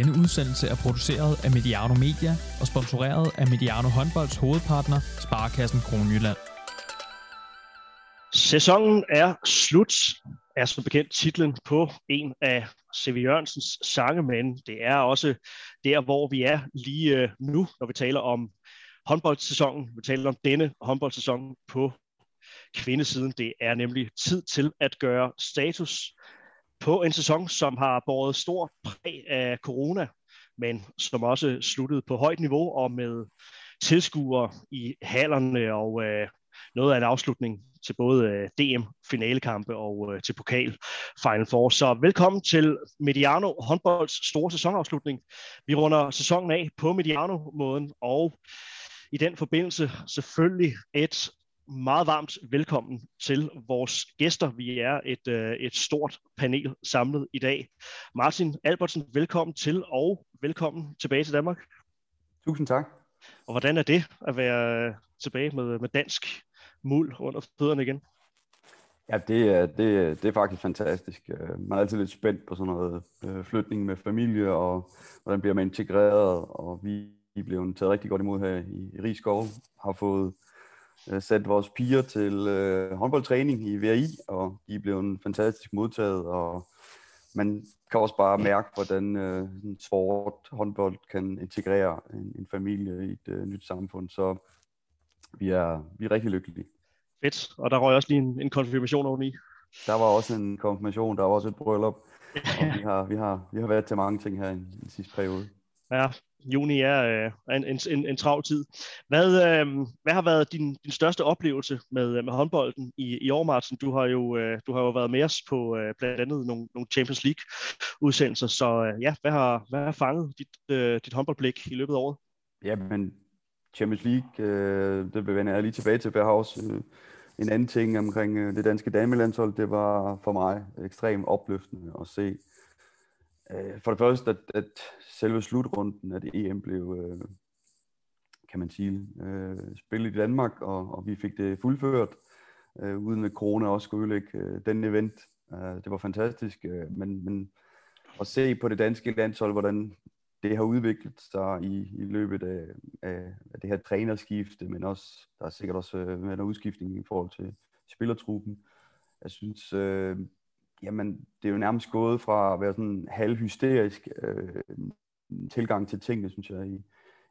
Denne udsendelse er produceret af Mediano Media og sponsoreret af Mediano Håndbolds hovedpartner, Sparkassen Kronjylland. Sæsonen er slut, er som bekendt titlen på en af C.V. Jørgensens sange, men det er også der, hvor vi er lige øh, nu, når vi taler om håndboldsæsonen. Vi taler om denne håndboldsæson på kvindesiden. Det er nemlig tid til at gøre status på en sæson, som har båret stor præg af corona, men som også sluttede på højt niveau og med tilskuere i hallerne og øh, noget af en afslutning til både øh, DM-finalekampe og øh, til pokal Final Four. Så velkommen til Mediano håndbolds store sæsonafslutning. Vi runder sæsonen af på Mediano-måden, og i den forbindelse selvfølgelig et meget varmt velkommen til vores gæster. Vi er et, øh, et stort panel samlet i dag. Martin Albertsen, velkommen til, og velkommen tilbage til Danmark. Tusind tak. Og hvordan er det at være tilbage med, med dansk muld under fødderne igen? Ja, det er, det, det er faktisk fantastisk. Øh, man er altid lidt spændt på sådan noget øh, flytning med familie, og hvordan bliver man integreret, og vi er blevet taget rigtig godt imod her i, i Rigskov, har fået øh, sat vores piger til øh, håndboldtræning i VRI, og de er blevet fantastisk modtaget, og man kan også bare mærke, hvordan øh, sport, håndbold kan integrere en, en familie i et øh, nyt samfund. Så vi er, vi er rigtig lykkelige. Fedt, og der røg også lige en, en konfirmation oveni. Der var også en konfirmation, der var også et bryllup, og vi har, vi har, vi har været til mange ting her i den sidste periode. Ja, juni er øh, en, en, en, en travl tid. Hvad, øh, hvad har været din, din største oplevelse med, øh, med håndbolden i, i år, Martin? Du har jo, øh, du har jo været med os på øh, blandt andet nogle, nogle Champions League-udsendelser, så øh, ja, hvad har, hvad har fanget dit, øh, dit håndboldblik i løbet af året? Jamen, Champions League, øh, det vende jeg lige tilbage til. Jeg har også øh, en anden ting omkring øh, det danske damelandshold. Det var for mig ekstremt opløftende at se. Øh, for det første, at, at selve slutrunden af det EM blev, øh, kan man sige, øh, spillet i Danmark, og, og vi fik det fuldført, øh, uden at corona også skulle ødelægge øh, den event. Øh, det var fantastisk, øh, men, men at se på det danske landshold, hvordan det har udviklet sig i, i løbet af, af, af det her trænerskifte, men også, der er sikkert også øh, med en udskiftning i forhold til spillertruppen. Jeg synes, øh, jamen, det er jo nærmest gået fra at være sådan halvhysterisk øh, tilgang til tingene, synes jeg, i,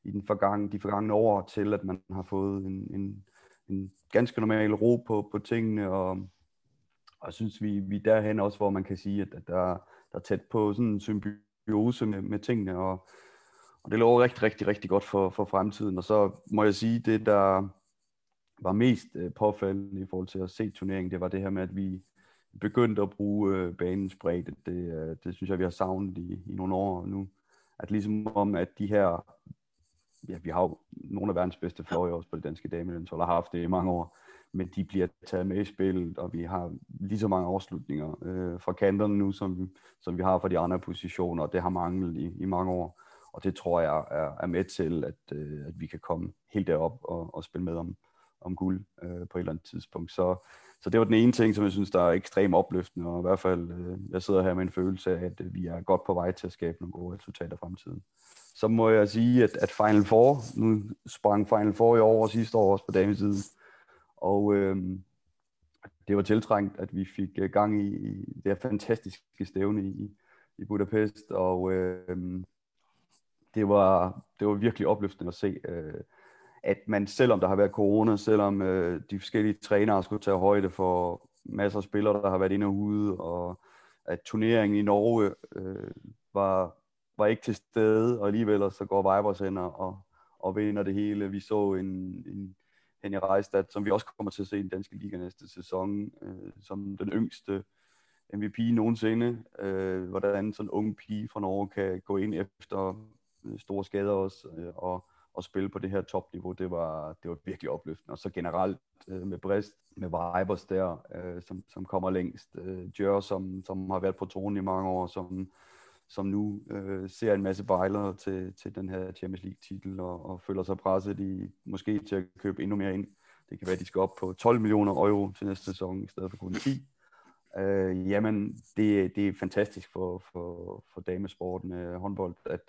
i den forgangne, de forgangne år, til at man har fået en, en, en ganske normal ro på, på tingene, og, og synes, vi, vi er derhen også, hvor man kan sige, at, at der, der er tæt på sådan en symbiose med, med tingene, og, og det lover rigtig, rigtig, rigtig godt for, for fremtiden, og så må jeg sige, det der var mest øh, påfaldende i forhold til at se turneringen, det var det her med, at vi begyndt at bruge øh, banens bredde. Det, øh, det synes jeg, vi har savnet i, i nogle år nu at ligesom om, at de her, ja, vi har jo nogle af verdens bedste fløje også på det danske damelandshold, har haft det i mange år, men de bliver taget med i spillet, og vi har lige så mange afslutninger øh, fra kanterne nu, som, som vi har fra de andre positioner, og det har manglet i, i mange år. Og det tror jeg er, er med til, at, øh, at vi kan komme helt derop og, og spille med om, om guld øh, på et eller andet tidspunkt. Så, så det var den ene ting, som jeg synes, der er ekstremt opløftende, og i hvert fald, øh, jeg sidder her med en følelse af, at øh, vi er godt på vej til at skabe nogle gode resultater i fremtiden. Så må jeg sige, at, at Final Four, nu sprang Final Four i år og sidste år også på damesiden, og øh, det var tiltrængt, at vi fik øh, gang i, i det her fantastiske stævne i, i Budapest, og øh, det, var, det var virkelig opløftende at se, øh, at man, selvom der har været corona, selvom øh, de forskellige trænere skulle tage højde for masser af spillere, der har været inde og ude, og at turneringen i Norge øh, var, var ikke til stede, og alligevel så går Vibers ind og, og vinder det hele. Vi så en, en Henny Reistad, som vi også kommer til at se i den danske liga næste sæson, øh, som den yngste MVP nogensinde. Øh, hvordan sådan en ung pige fra Norge kan gå ind efter øh, store skader også, øh, og at spille på det her topniveau, det var, det var virkelig opløftende. Og så generelt øh, med Brest, med Vibers der, øh, som, som kommer længst. Øh, Jør, som, som har været på tronen i mange år, som, som nu øh, ser en masse bejlere til, til den her Champions League-titel, og, og føler sig presset i måske til at købe endnu mere ind. Det kan være, at de skal op på 12 millioner euro til næste sæson, i stedet for kun 10. Øh, jamen, det, det er fantastisk for, for, for damesporten øh, håndbold, at,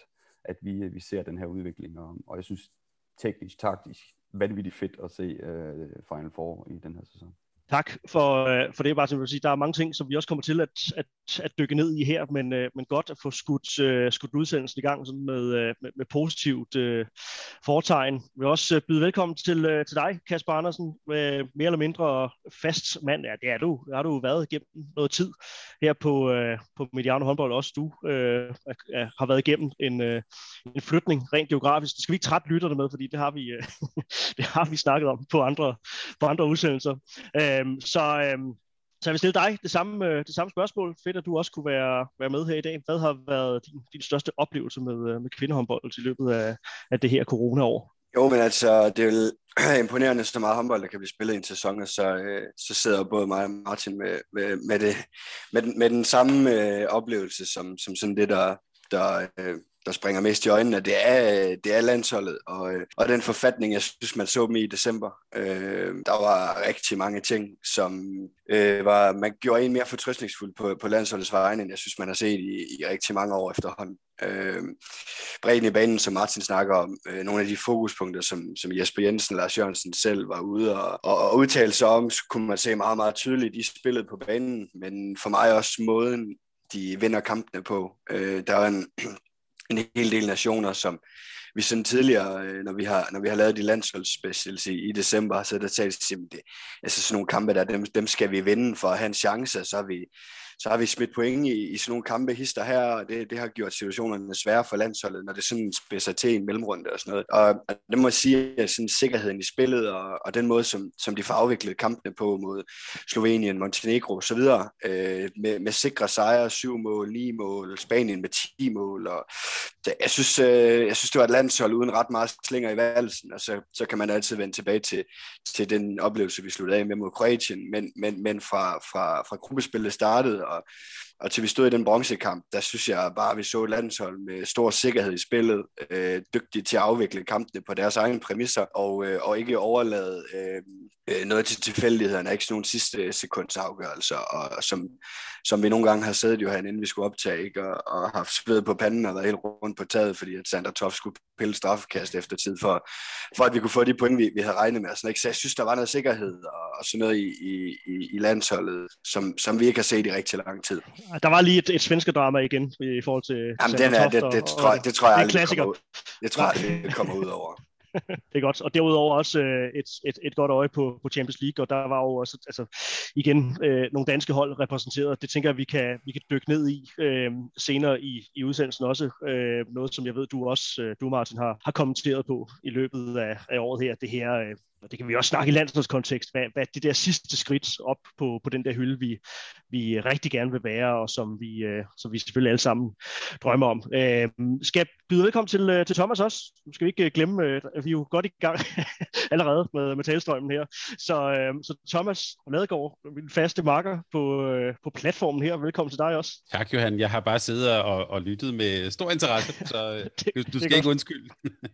at vi, øh, vi ser den her udvikling, og, og jeg synes teknisk, taktisk, vanvittigt fedt at se øh, Final Four i den her sæson. Tak for, øh, for det, Martin. Vil sige, der er mange ting, som vi også kommer til at, at, at dykke ned i her, men, øh, men godt at få skudt, øh, skudt udsendelsen i gang sådan med, øh, med, med positivt øh, foretegn. Jeg vil også øh, byde velkommen til, øh, til dig, Kasper Andersen, uh, mere eller mindre fast mand. Ja, det er du. Det har du været igennem noget tid her på, øh, på Mediano håndbold. Også du uh, har været igennem en, øh, en flytning rent geografisk. Det skal vi ikke trætte lytterne med, fordi det har vi, øh, det har vi snakket om på andre, på andre udsendelser. Øh, Øhm, så, øhm, så jeg vil stille dig det samme, øh, det samme spørgsmål. Fedt, at du også kunne være, være med her i dag. Hvad har været din, din største oplevelse med, øh, med kvindehåndbold i løbet af, af det her coronaår? Jo, men altså, det er jo imponerende, så meget håndbold, der kan blive spillet i en sæson, og så, øh, så sidder både mig og Martin med, med, med, det, med, den, med den samme øh, oplevelse, som, som sådan det, der, der, øh, der springer mest i øjnene, det er, det er landsholdet, og, øh, og den forfatning, jeg synes, man så dem i december. Øh, der var rigtig mange ting, som øh, var, man gjorde en mere fortrystningsfuld på, på landsholdets vegne, end jeg synes, man har set i, i rigtig mange år efterhånden. Øh, bredden i banen, som Martin snakker om, øh, nogle af de fokuspunkter, som, som Jesper Jensen og Lars Jørgensen selv var ude og, og, og udtale sig om, så kunne man se meget, meget tydeligt i spillet på banen, men for mig også måden, de vinder kampene på. Øh, der er en en hel del nationer, som vi sådan tidligere, øh, når vi har, når vi har lavet de landsholdsspecials i, i december, så er der talt, det, altså sådan nogle kampe der, dem, dem skal vi vinde for at have en chance, så har vi, så har vi smidt point i, i sådan nogle kampe hister her, og det, det har gjort situationerne svære for landsholdet, når det sådan spidser til en mellemrunde og sådan noget. Og, og det må jeg sige, at sådan sikkerheden i spillet, og, og den måde, som, som de får afviklet kampene på mod Slovenien, Montenegro osv., øh, med, med sikre sejre, syv mål, ni mål, Spanien med 10 mål, og så jeg synes, øh, jeg synes, det var et landshold uden ret meget slinger i valsen, og så, så kan man altid vende tilbage til, til den oplevelse, vi sluttede af med mod Kroatien, men, men, men fra, fra, fra gruppespillet startede, og, og til vi stod i den bronzekamp, der synes jeg bare, at vi så et landshold med stor sikkerhed i spillet, øh, dygtige til at afvikle kampene på deres egne præmisser, og, øh, og ikke overlade øh, øh, noget til tilfældighederne, ikke sådan nogle sidste sekunds afgørelser, og som, som vi nogle gange har siddet jo herinde, inden vi skulle optage, ikke? Og, og haft sved på panden og været helt rundt på taget, fordi at Sander Toff skulle pille straffekast efter tid, for, for at vi kunne få de point, vi, vi havde regnet med. Sådan, ikke? Så jeg synes, der var noget sikkerhed og, og sådan noget i, i, i, i landsholdet, som, som vi ikke har set i rigtig lang tid. Der var lige et, et svenske drama igen i forhold til Jamen, den er, det, det, det, tror, jeg, det tror jeg aldrig, kommer ud. Det tror jeg det kommer ud over. det er godt. Og derudover også øh, et, et, et godt øje på, på Champions League, og der var jo også altså, igen øh, nogle danske hold repræsenteret. Det tænker jeg, vi kan, vi kan dykke ned i øh, senere i, i udsendelsen også. Øh, noget, som jeg ved, du også, øh, du Martin, har, har kommenteret på i løbet af, af året her. Det her øh, og det kan vi også snakke i landsholdskontekst, hvad, hvad det der sidste skridt op på, på den der hylde, vi, vi rigtig gerne vil være, og som vi, øh, som vi selvfølgelig alle sammen drømmer om. Øh, skal jeg byde velkommen til, øh, til Thomas også? Nu skal vi ikke øh, glemme, øh, at vi er jo godt i gang allerede med, med talstrømmen her. Så, øh, så Thomas Ladegaard, min faste marker på, øh, på platformen her. Velkommen til dig også. Tak Johan. Jeg har bare siddet og, og lyttet med stor interesse, så øh, det, du, du skal ikke undskylde.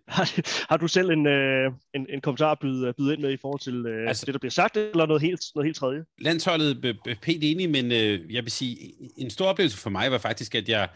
har, har du selv en, øh, en, en kommentar at byde, byde ind med i forhold til øh, altså, det, der bliver sagt, eller noget helt, noget helt tredje? Landsholdet er pænt enig, men øh, jeg vil sige, en stor oplevelse for mig var faktisk, at jeg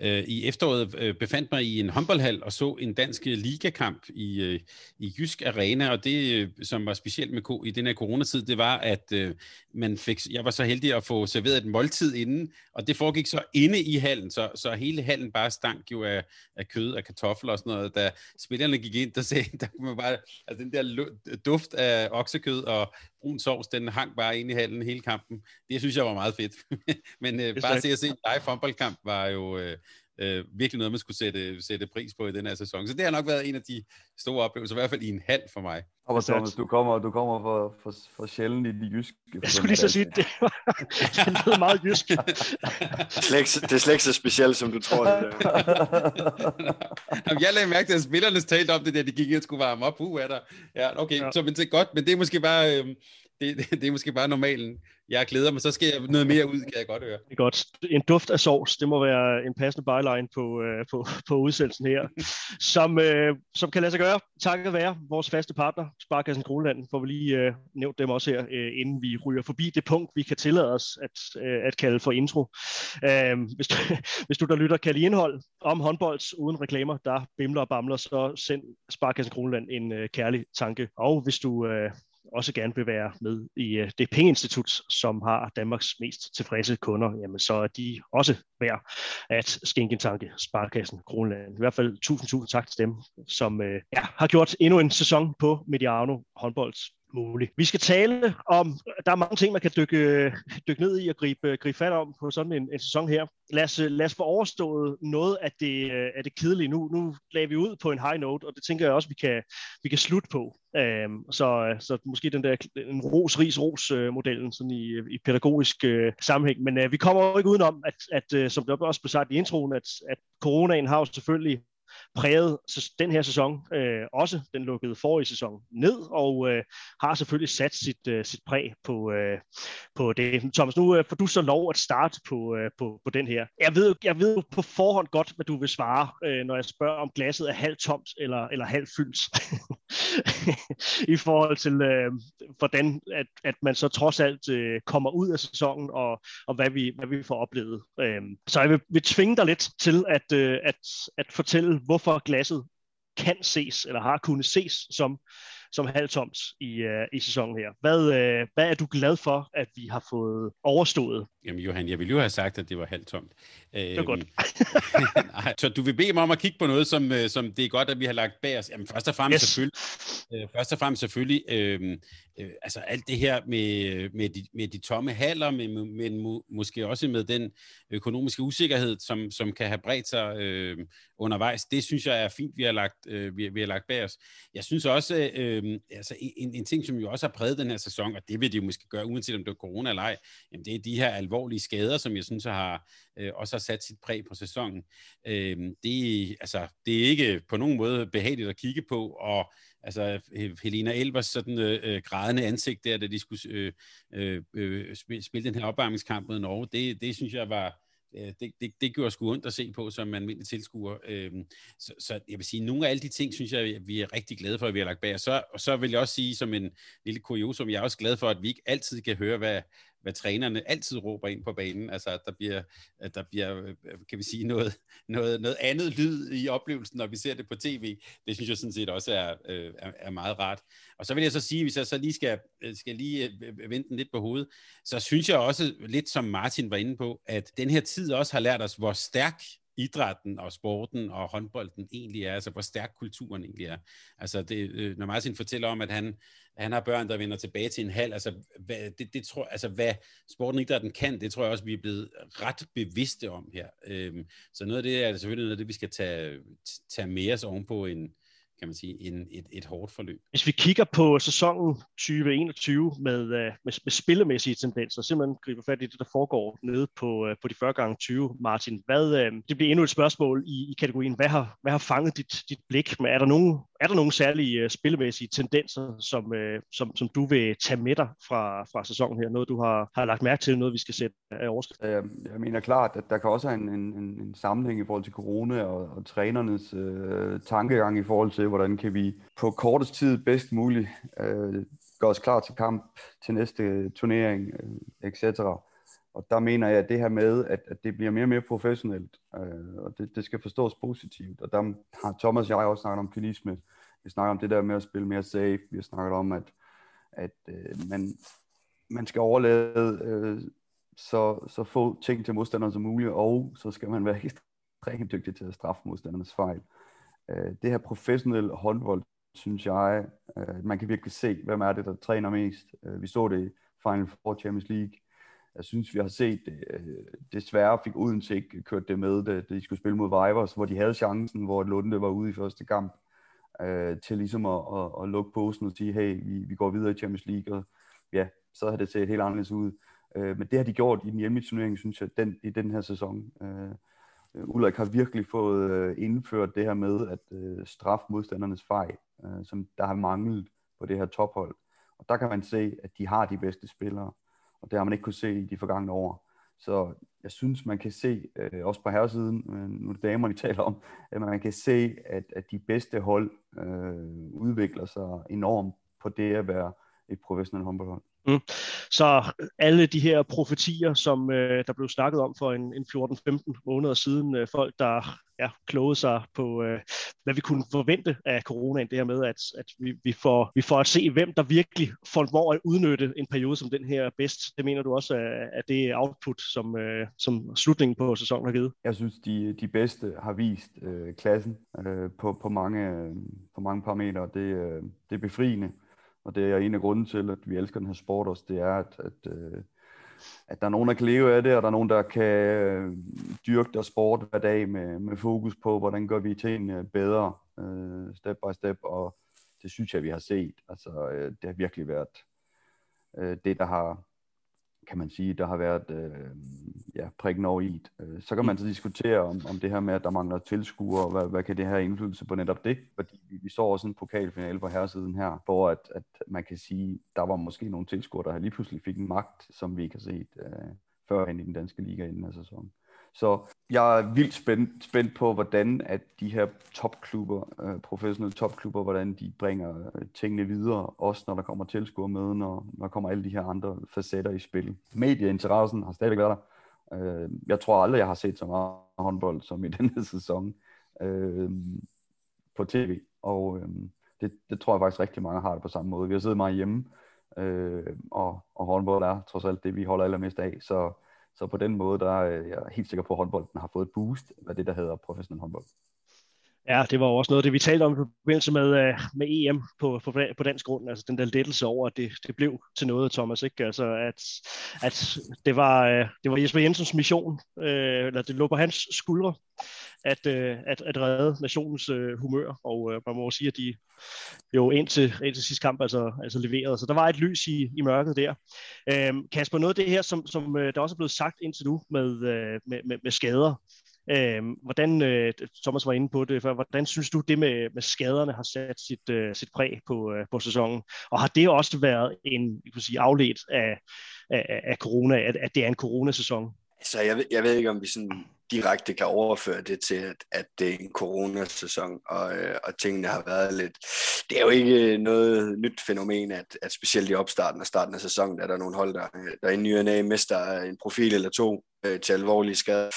øh, i efteråret øh, befandt mig i en håndboldhal og så en dansk øh, ligakamp i, øh, i Jysk Arena, og det, øh, som var specielt med i den her coronatid, det var, at øh, man fik, jeg var så heldig at få serveret et måltid inden, og det foregik så inde i hallen, så, så hele hallen bare stank jo af, af kød, og kartofler og sådan noget. Da spillerne gik ind, der, sagde, der kunne man bare, altså den der duft af oksekød og brun sovs, den hang bare ind i hallen hele kampen. Det synes jeg var meget fedt. Men øh, bare se at se en live fodboldkamp var jo øh, øh, virkelig noget, man skulle sætte, sætte pris på i den her sæson. Så det har nok været en af de store oplevelser, i hvert fald i en halv for mig. Og Thomas, du kommer, du kommer for, for, for sjældent i de jyske. Jeg skulle lige så sige, det, det lyder meget jysk. det, er slet ikke så specielt, som du tror. Det Jamen, jeg lagde mærke til, at spillerne talte om det der, de gik ind og skulle varme op. Uh, er der. Ja, okay, ja. så men det er godt, men det er måske bare... Øh, det, det, det er måske bare normalen. Jeg glæder mig, så skal jeg noget mere ud, kan jeg godt høre. Det er godt. En duft af sovs, det må være en passende byline på, øh, på, på udsendelsen her, som, øh, som kan lade sig gøre. Takket være vores faste partner, Sparkassen Kroneland, får vi lige øh, nævnt dem også her, øh, inden vi ryger forbi det punkt, vi kan tillade os at, øh, at kalde for intro. Øh, hvis, du, hvis du der lytter kan lide indhold om håndbold uden reklamer, der bimler og bamler, så send Sparkassen Kroneland en øh, kærlig tanke. Og hvis du øh, også gerne vil være med i øh, det pengeinstitut, som har Danmarks mest tilfredse kunder, jamen så er de også værd at skænke en tanke Sparkassen Kronland. I hvert fald tusind, tusind tak til dem, som øh, ja, har gjort endnu en sæson på Mediano håndbolds muligt. Vi skal tale om, der er mange ting, man kan dykke, dykke ned i og gribe, gribe fat om på sådan en, en sæson her. Lad os, øh, lad os få overstået noget af det, af det kedelige nu. Nu lagde vi ud på en high note, og det tænker jeg også, vi kan, vi kan slutte på. Um, så, øh, så måske den der en ros, ris, ros øh, modellen sådan i, øh, i pædagogisk øh, sammenhæng. Men øh, vi kommer jo ikke udenom, at, at uh, som det også blev sagt i introen, at, at coronaen har jo selvfølgelig præget den her sæson øh, også. Den lukkede forrige sæson ned og øh, har selvfølgelig sat sit, øh, sit præg på, øh, på det. Thomas, nu øh, får du så lov at starte på, øh, på, på den her. Jeg ved, jeg ved på forhånd godt, hvad du vil svare, øh, når jeg spørger om glasset er halvt tomt eller, eller halvt fyldt. I forhold til, øh, hvordan at, at man så trods alt øh, kommer ud af sæsonen og, og hvad, vi, hvad vi får oplevet. Øh, så jeg vil, vil tvinge dig lidt til at, øh, at, at fortælle, hvorfor glasset kan ses, eller har kunnet ses som, som halvtomt i, uh, i sæsonen her. Hvad, uh, hvad er du glad for, at vi har fået overstået? Jamen Johan, jeg ville jo have sagt, at det var halvtomt. Det er godt. Øhm, nej, så du vil bede mig om at kigge på noget, som, øh, som det er godt, at vi har lagt bag os. Jamen først og fremmest yes. selvfølgelig, øh, først og fremmest selvfølgelig øh, øh, altså alt det her med, øh, med, de, med de tomme haller, men, men må, måske også med den økonomiske usikkerhed, som, som kan have bredt sig øh, undervejs, det synes jeg er fint, vi har lagt, øh, vi, vi har lagt bag os. Jeg synes også, øh, altså en, en ting, som jo også har præget den her sæson, og det vil de jo måske gøre, uanset om det er corona eller ej, jamen det er de her alvorlige skader, som jeg synes har, øh, også har sat sit præg på sæsonen. Øh, det, altså, det er ikke på nogen måde behageligt at kigge på, og altså Helena Elbers sådan øh, øh, grædende ansigt der, da de skulle øh, øh, øh spille den her opvarmningskamp mod Norge, det, det synes jeg var, det, det, det gjorde sgu ondt at se på som almindelig tilskuer. Øh, så, så jeg vil sige, nogle af alle de ting, synes jeg, vi er rigtig glade for, at vi har lagt bag. Og så, og så vil jeg også sige, som en lille kuriosum, jeg er også glad for, at vi ikke altid kan høre, hvad, hvad trænerne altid råber ind på banen. Altså, at der bliver, at der bliver øh, kan vi sige, noget, noget, noget andet lyd i oplevelsen, når vi ser det på tv. Det synes jeg sådan set også er, øh, er, er meget rart. Og så vil jeg så sige, hvis jeg så lige skal, øh, skal lige vente den lidt på hovedet, så synes jeg også, lidt som Martin var inde på, at den her tid også har lært os, hvor stærk idrætten og sporten og håndbolden egentlig er, altså hvor stærk kulturen egentlig er. Altså det, når Martin fortæller om, at han han har børn, der vender tilbage til en halv. Altså, hvad, det, det tror, altså, hvad sporten ikke den kan, det tror jeg også, vi er blevet ret bevidste om her. Øhm, så noget af det er selvfølgelig noget af det, vi skal tage, tage med os ovenpå en, kan man sige, en, et, et hårdt forløb. Hvis vi kigger på sæsonen 2021 med, øh, med, med spillemæssige tendenser, simpelthen griber fat i det, der foregår nede på, øh, på de 40 gange 20, Martin, hvad, øh, det bliver endnu et spørgsmål i, i kategorien, hvad har, hvad har fanget dit, dit blik? Men er der nogen, er der nogle særlige spillemæssige tendenser, som, som, som du vil tage med dig fra, fra sæsonen her? Noget, du har, har lagt mærke til, noget, vi skal sætte af overskrift? Jeg, jeg mener klart, at der kan også være en, en, en sammenhæng i forhold til corona og, og trænernes øh, tankegang i forhold til, hvordan kan vi på kortest tid bedst muligt øh, gøre os klar til kamp til næste turnering, øh, etc. Og der mener jeg, at det her med, at, at det bliver mere og mere professionelt, øh, og det, det skal forstås positivt. Og der har Thomas og jeg også snakket om kynisme. Vi snakker om det der med at spille mere safe. Vi har snakket om, at, at øh, man, man skal overlade øh, så, så få ting til modstanderen som muligt, og så skal man være ekstremt dygtig til at straffe modstandernes fejl. Øh, Øh, det her professionelle håndbold, synes jeg, øh, man kan virkelig se, hvem er det, der træner mest. Øh, vi så det i Final Four Champions League. Jeg synes, vi har set det. Øh, desværre fik Odense ikke kørt det med, da de skulle spille mod Vipers, hvor de havde chancen, hvor Lunde var ude i første kamp, øh, til ligesom at, at, at lukke posen og sige, hey, vi, vi går videre i Champions League, og ja, så har det set helt anderledes ud. Øh, men det har de gjort i den hjemlige turnering, synes jeg, den, i den her sæson. Øh, Øh, Ulrik har virkelig fået øh, indført det her med at øh, straffe modstandernes fejl, øh, som der har manglet på det her tophold. Og der kan man se, at de har de bedste spillere, og det har man ikke kunne se i de forgangne år. Så jeg synes, man kan se, øh, også på herresiden, øh, nu er det damer, vi taler om, at man kan se, at, at de bedste hold øh, udvikler sig enormt på det at være et professionelt håndboldhold. Mm. Så alle de her profetier, som øh, der blev snakket om for en, en 14-15 måneder siden, øh, folk der ja, klogede sig på, øh, hvad vi kunne forvente af coronaen, det her med, at, at vi, vi, får, vi får at se, hvem der virkelig formår at udnytte en periode som den her bedst. Det mener du også øh, at er det output, som, øh, som slutningen på sæsonen har givet? Jeg synes, de, de bedste har vist øh, klassen øh, på, på, mange, øh, på mange parametre. Det, øh, det er befriende. Og det er en af grunden til, at vi elsker den her sport også, det er, at, at, øh, at der er nogen, der kan leve af det, og der er nogen, der kan øh, dyrke deres sport hver dag med, med fokus på, hvordan gør vi tingene bedre, øh, step by step, og det synes jeg, vi har set. Altså, det har virkelig været det, der har, kan man sige, der har været øh, ja, prikken over i. Øh, så kan man så diskutere om, om det her med, at der mangler tilskuere, hvad, hvad kan det have indflydelse på netop det? Fordi vi, vi så også en pokalfinale på herresiden her, hvor at, at man kan sige, der var måske nogle tilskuere, der lige pludselig fik en magt, som vi ikke har set øh, førhen i den danske liga inden af sæsonen. Så jeg er vildt spændt, spændt på, hvordan at de her topklubber, øh, professionelle topklubber, hvordan de bringer øh, tingene videre, også når der kommer tilskuer med, når, når der kommer alle de her andre facetter i spil. Medieinteressen har stadig været der. Øh, jeg tror aldrig, jeg har set så meget håndbold som i denne sæson øh, på tv, og øh, det, det tror jeg faktisk rigtig mange har det på samme måde. Vi har siddet meget hjemme, øh, og, og håndbold er trods alt det, vi holder allermest af, så så på den måde, der øh, er jeg helt sikker på, at håndbolden har fået et boost af det, der hedder professionel håndbold. Ja, det var også noget det, vi talte om i forbindelse med, øh, med EM på, på, på dansk grund. Altså den der lettelse over, at det, det blev til noget, Thomas. Ikke? Altså, at, at det, var, øh, det var Jesper Jensens mission, øh, eller det lå på hans skuldre, at, øh, at, at redde nationens humør. Og man må sige, at de jo indtil, indtil sidste kamp altså, altså leverede. Så der var et lys i, i mørket der. Øhm, Kasper, noget af det her, som, som der også er blevet sagt indtil nu med, med, med, med skader, Øh, hvordan, øh, Thomas var inde på det før, hvordan synes du, det med, med skaderne har sat sit, øh, sit præg på, øh, på sæsonen? Og har det også været en jeg kan sige, afledt af, af, af corona, at, at det er en coronasæson? Altså, jeg ved, jeg ved ikke, om vi sådan direkte kan overføre det til, at, at det er en coronasæson, og, øh, og tingene har været lidt... Det er jo ikke øh, noget nyt fænomen, at, at specielt i opstarten og starten af sæsonen, er der nogle hold, der, øh, der i ny og mister en profil eller to øh, til alvorlige skader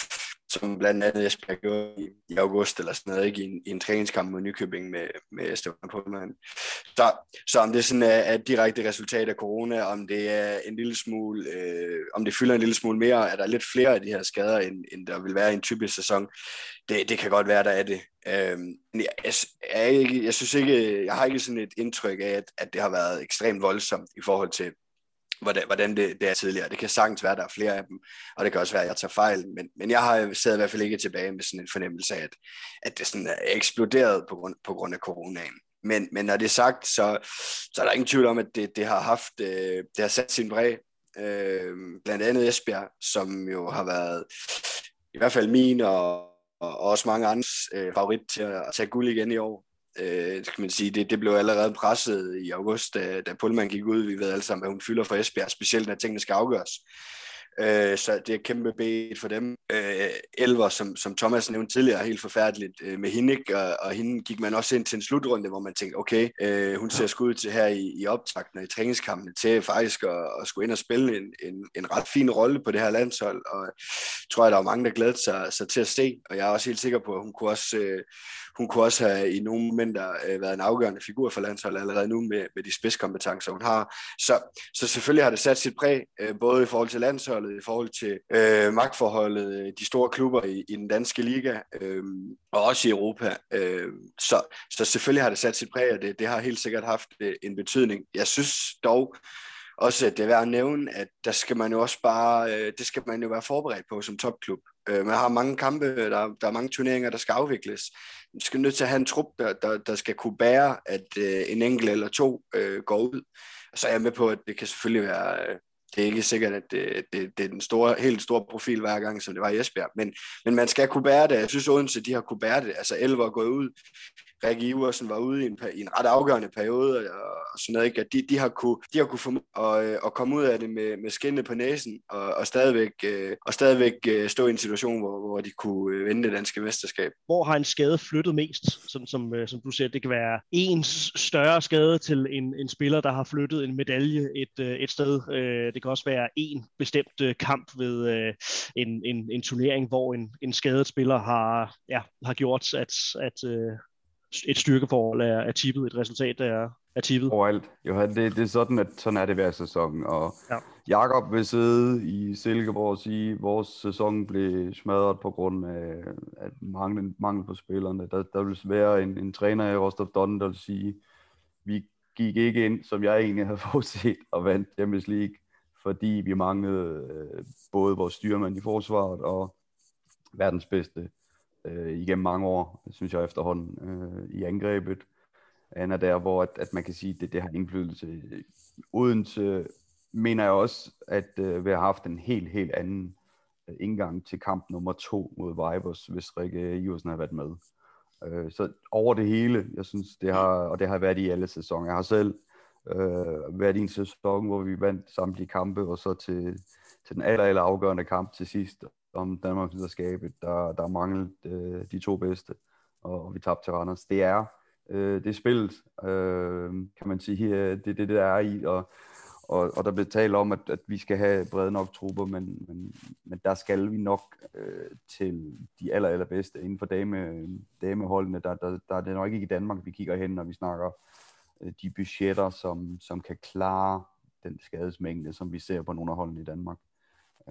som blandt andet Esbjerg gjorde i, i august eller sådan noget, ikke? I, en, i en træningskamp mod Nykøbing med, med Stefan Pullman. Så, så om det sådan er, er et direkte resultat af corona, om det er en lille smule, øh, om det fylder en lille smule mere, er der lidt flere af de her skader, end, end der vil være i en typisk sæson, det, det kan godt være, der er det. Øhm, jeg, jeg, jeg, jeg synes ikke, jeg har ikke sådan et indtryk af, at, at det har været ekstremt voldsomt i forhold til hvordan, hvordan det, det er tidligere. Det kan sagtens være, at der er flere af dem, og det kan også være, at jeg tager fejl, men, men jeg har siddet i hvert fald ikke tilbage med sådan en fornemmelse af, at, at det sådan er eksploderet på grund, på grund af coronaen. Men, men når det er sagt, så, så er der ingen tvivl om, at det, det har haft, øh, det har sat sin præg. Øh, blandt andet Esbjerg, som jo har været i hvert fald min og, og også mange andres øh, favorit til at tage guld igen i år øh, skal man sige, det, det blev allerede presset i august, da, da Pullman gik ud. Vi ved alle sammen, at hun fylder for Esbjerg, specielt når tingene skal afgøres. Øh, så det er kæmpe bedt for dem. Øh, Elver, som, som Thomas nævnte tidligere, er helt forfærdeligt øh, med hende, og, og hende gik man også ind til en slutrunde, hvor man tænkte, okay, øh, hun ser skud til her i, i optakten og i træningskampene til faktisk at, at skulle ind og spille en, en, en ret fin rolle på det her landshold, og tror jeg, der var mange, der glædede sig, sig til at se, og jeg er også helt sikker på, at hun kunne også, øh, hun kunne også have i nogle momenter øh, været en afgørende figur for landsholdet allerede nu med, med de spidskompetencer, hun har. Så, så selvfølgelig har det sat sit præg, øh, både i forhold til landsholdet, i forhold til øh, magtforholdet, øh, de store klubber i, i den danske liga, øh, og også i Europa. Øh, så, så selvfølgelig har det sat sit præg, og det, det har helt sikkert haft øh, en betydning. Jeg synes dog, også at det er værd at nævne, at der skal man jo også bare, øh, det skal man jo være forberedt på som topklub. Øh, man har mange kampe, der, der er mange turneringer, der skal afvikles. Man skal nødt til at have en trup, der, der, der skal kunne bære, at øh, en enkelt eller to øh, går ud. Så er jeg med på, at det kan selvfølgelig være, øh, det er ikke sikkert, at det, det, det er den store, helt store profil hver gang, som det var i Esbjerg, men, men man skal kunne bære det. Jeg synes, Odense, de har kunne bære det. Altså, Elver er gået ud Rikke Iversen var ude i en, i en ret afgørende periode, og, og sådan noget, ikke? at de, de har kunne, de har kunne få at, at øh, komme ud af det med, med skinnet på næsen, og, og stadigvæk, øh, og stadigvæk øh, stå i en situation, hvor, hvor de kunne øh, vinde det danske mesterskab. Hvor har en skade flyttet mest, sådan som, øh, som du siger, det kan være en større skade til en, en spiller, der har flyttet en medalje et, øh, et sted. Øh, det kan også være en bestemt øh, kamp ved øh, en, en, en turnering, hvor en, en skadet spiller har, ja, har gjort, at, at øh, et styrkeforhold er, er tippet, et resultat er, er tippet. Overalt. Jo, det, det er sådan, at sådan er det hver sæson. Og ja. Jakob vil sidde i Silkeborg og sige, at vores sæson blev smadret på grund af at mangel, mangel på spillerne. Der, der vil være en, en træner i Rostov Don, der vil sige, vi gik ikke ind, som jeg egentlig havde forudset, og vandt Champions League, fordi vi manglede øh, både vores styrmand i forsvaret og verdens bedste øh, igennem mange år, synes jeg efterhånden, øh, i angrebet. Han er der, hvor at, at man kan sige, at det, det har indflydelse. Odense mener jeg også, at øh, vi har haft en helt, helt anden øh, indgang til kamp nummer to mod Vibers, hvis Rikke Iversen har været med. Øh, så over det hele, jeg synes, det har, og det har været i alle sæsoner. Jeg har selv øh, været i en sæson, hvor vi vandt samtlige kampe, og så til, til den aller, aller afgørende kamp til sidst om Danmarks mesterskabet, der, der manglet øh, de to bedste, og, og vi tabte til Randers. Det er, øh, det er spillet, øh, kan man sige, øh, det er det, det er i, og, og, og der blev talt om, at, at vi skal have brede nok trupper, men, men, men der skal vi nok øh, til de aller, allerbedste inden for dame, dameholdene. Der, der, der er det nok ikke i Danmark, vi kigger hen, når vi snakker øh, de budgetter, som, som kan klare den skadesmængde, som vi ser på nogle af holdene i Danmark.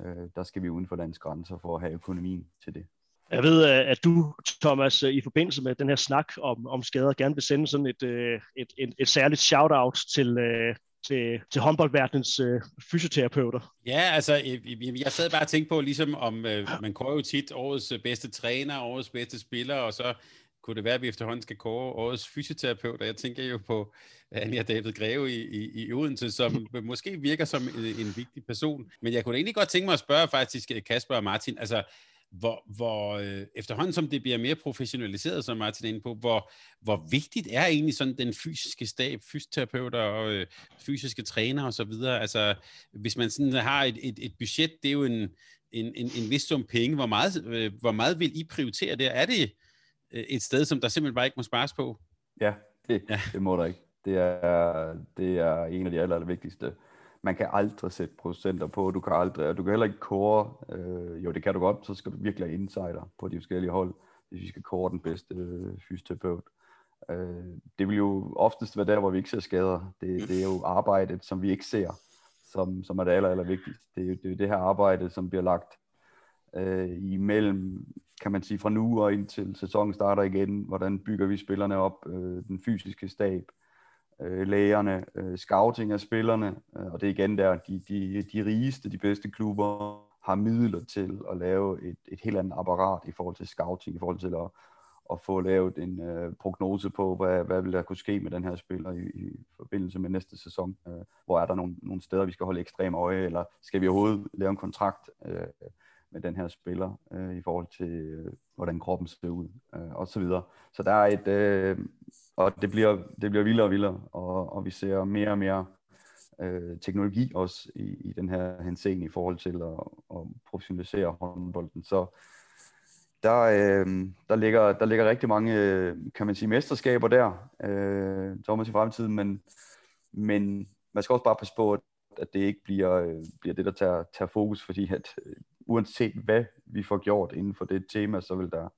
Øh, der skal vi uden for landets grænser for at have økonomien til det. Jeg ved, at du, Thomas, i forbindelse med den her snak om, om skader, gerne vil sende sådan et, øh, et, et, et særligt shout-out til, øh, til, til håndboldverdenens øh, fysioterapeuter. Ja, altså, jeg sad bare og tænkte på, ligesom om, øh, man kører jo tit årets bedste træner, årets bedste spiller, og så kunne det være, at vi efterhånden skal kåre årets fysioterapeut, og jeg tænker jo på Anja David Greve i, i, i Odense, som måske virker som en, en vigtig person. Men jeg kunne egentlig godt tænke mig at spørge faktisk Kasper og Martin, altså hvor, hvor øh, efterhånden som det bliver mere professionaliseret, som Martin er inde på, hvor, hvor vigtigt er egentlig sådan den fysiske stab, fysioterapeuter og øh, fysiske træner og så videre. Altså, hvis man sådan har et, et, et budget, det er jo en, en, en, en vis sum penge. Hvor meget, øh, hvor meget vil I prioritere der? Er det øh, et sted, som der simpelthen bare ikke må spares på? Ja, det, ja. det må der ikke. Det er, det er en af de aller, aller vigtigste man kan aldrig sætte procenter på, du kan aldrig, og du kan heller ikke kåre, øh, jo det kan du godt, så skal du virkelig have insider på de forskellige hold, hvis vi skal kåre den bedste øh, fysioterapeut. Øh, det vil jo oftest være der, hvor vi ikke ser skader. Det, det er jo arbejdet, som vi ikke ser, som, som er det aller, aller vigtigste. Det er jo det, er det her arbejde, som bliver lagt øh, imellem, kan man sige, fra nu og indtil sæsonen starter igen. Hvordan bygger vi spillerne op, øh, den fysiske stab, øh, lægerne, øh, scouting af spillerne, øh, og det er igen der, de, de, de rigeste, de bedste klubber har midler til at lave et, et helt andet apparat i forhold til scouting, i forhold til at, at få lavet en øh, prognose på, hvad, hvad vil der kunne ske med den her spiller i, i forbindelse med næste sæson. Øh, hvor er der nogle, nogle steder, vi skal holde ekstrem øje, eller skal vi overhovedet lave en kontrakt øh, med den her spiller øh, i forhold til, øh, hvordan kroppen ser ud, øh, og så videre. Så der er et, øh, og det bliver, det bliver vildere og vildere, og, og vi ser mere og mere øh, teknologi også i, i den her henseende i forhold til at, at professionalisere håndbolden. Så der, øh, der, ligger, der ligger rigtig mange, øh, kan man sige, mesterskaber der, øh, Thomas i fremtiden, men, men man skal også bare passe på, at, det ikke bliver, øh, bliver det, der tager, tager fokus, fordi at øh, uanset hvad vi får gjort inden for det tema, så vil der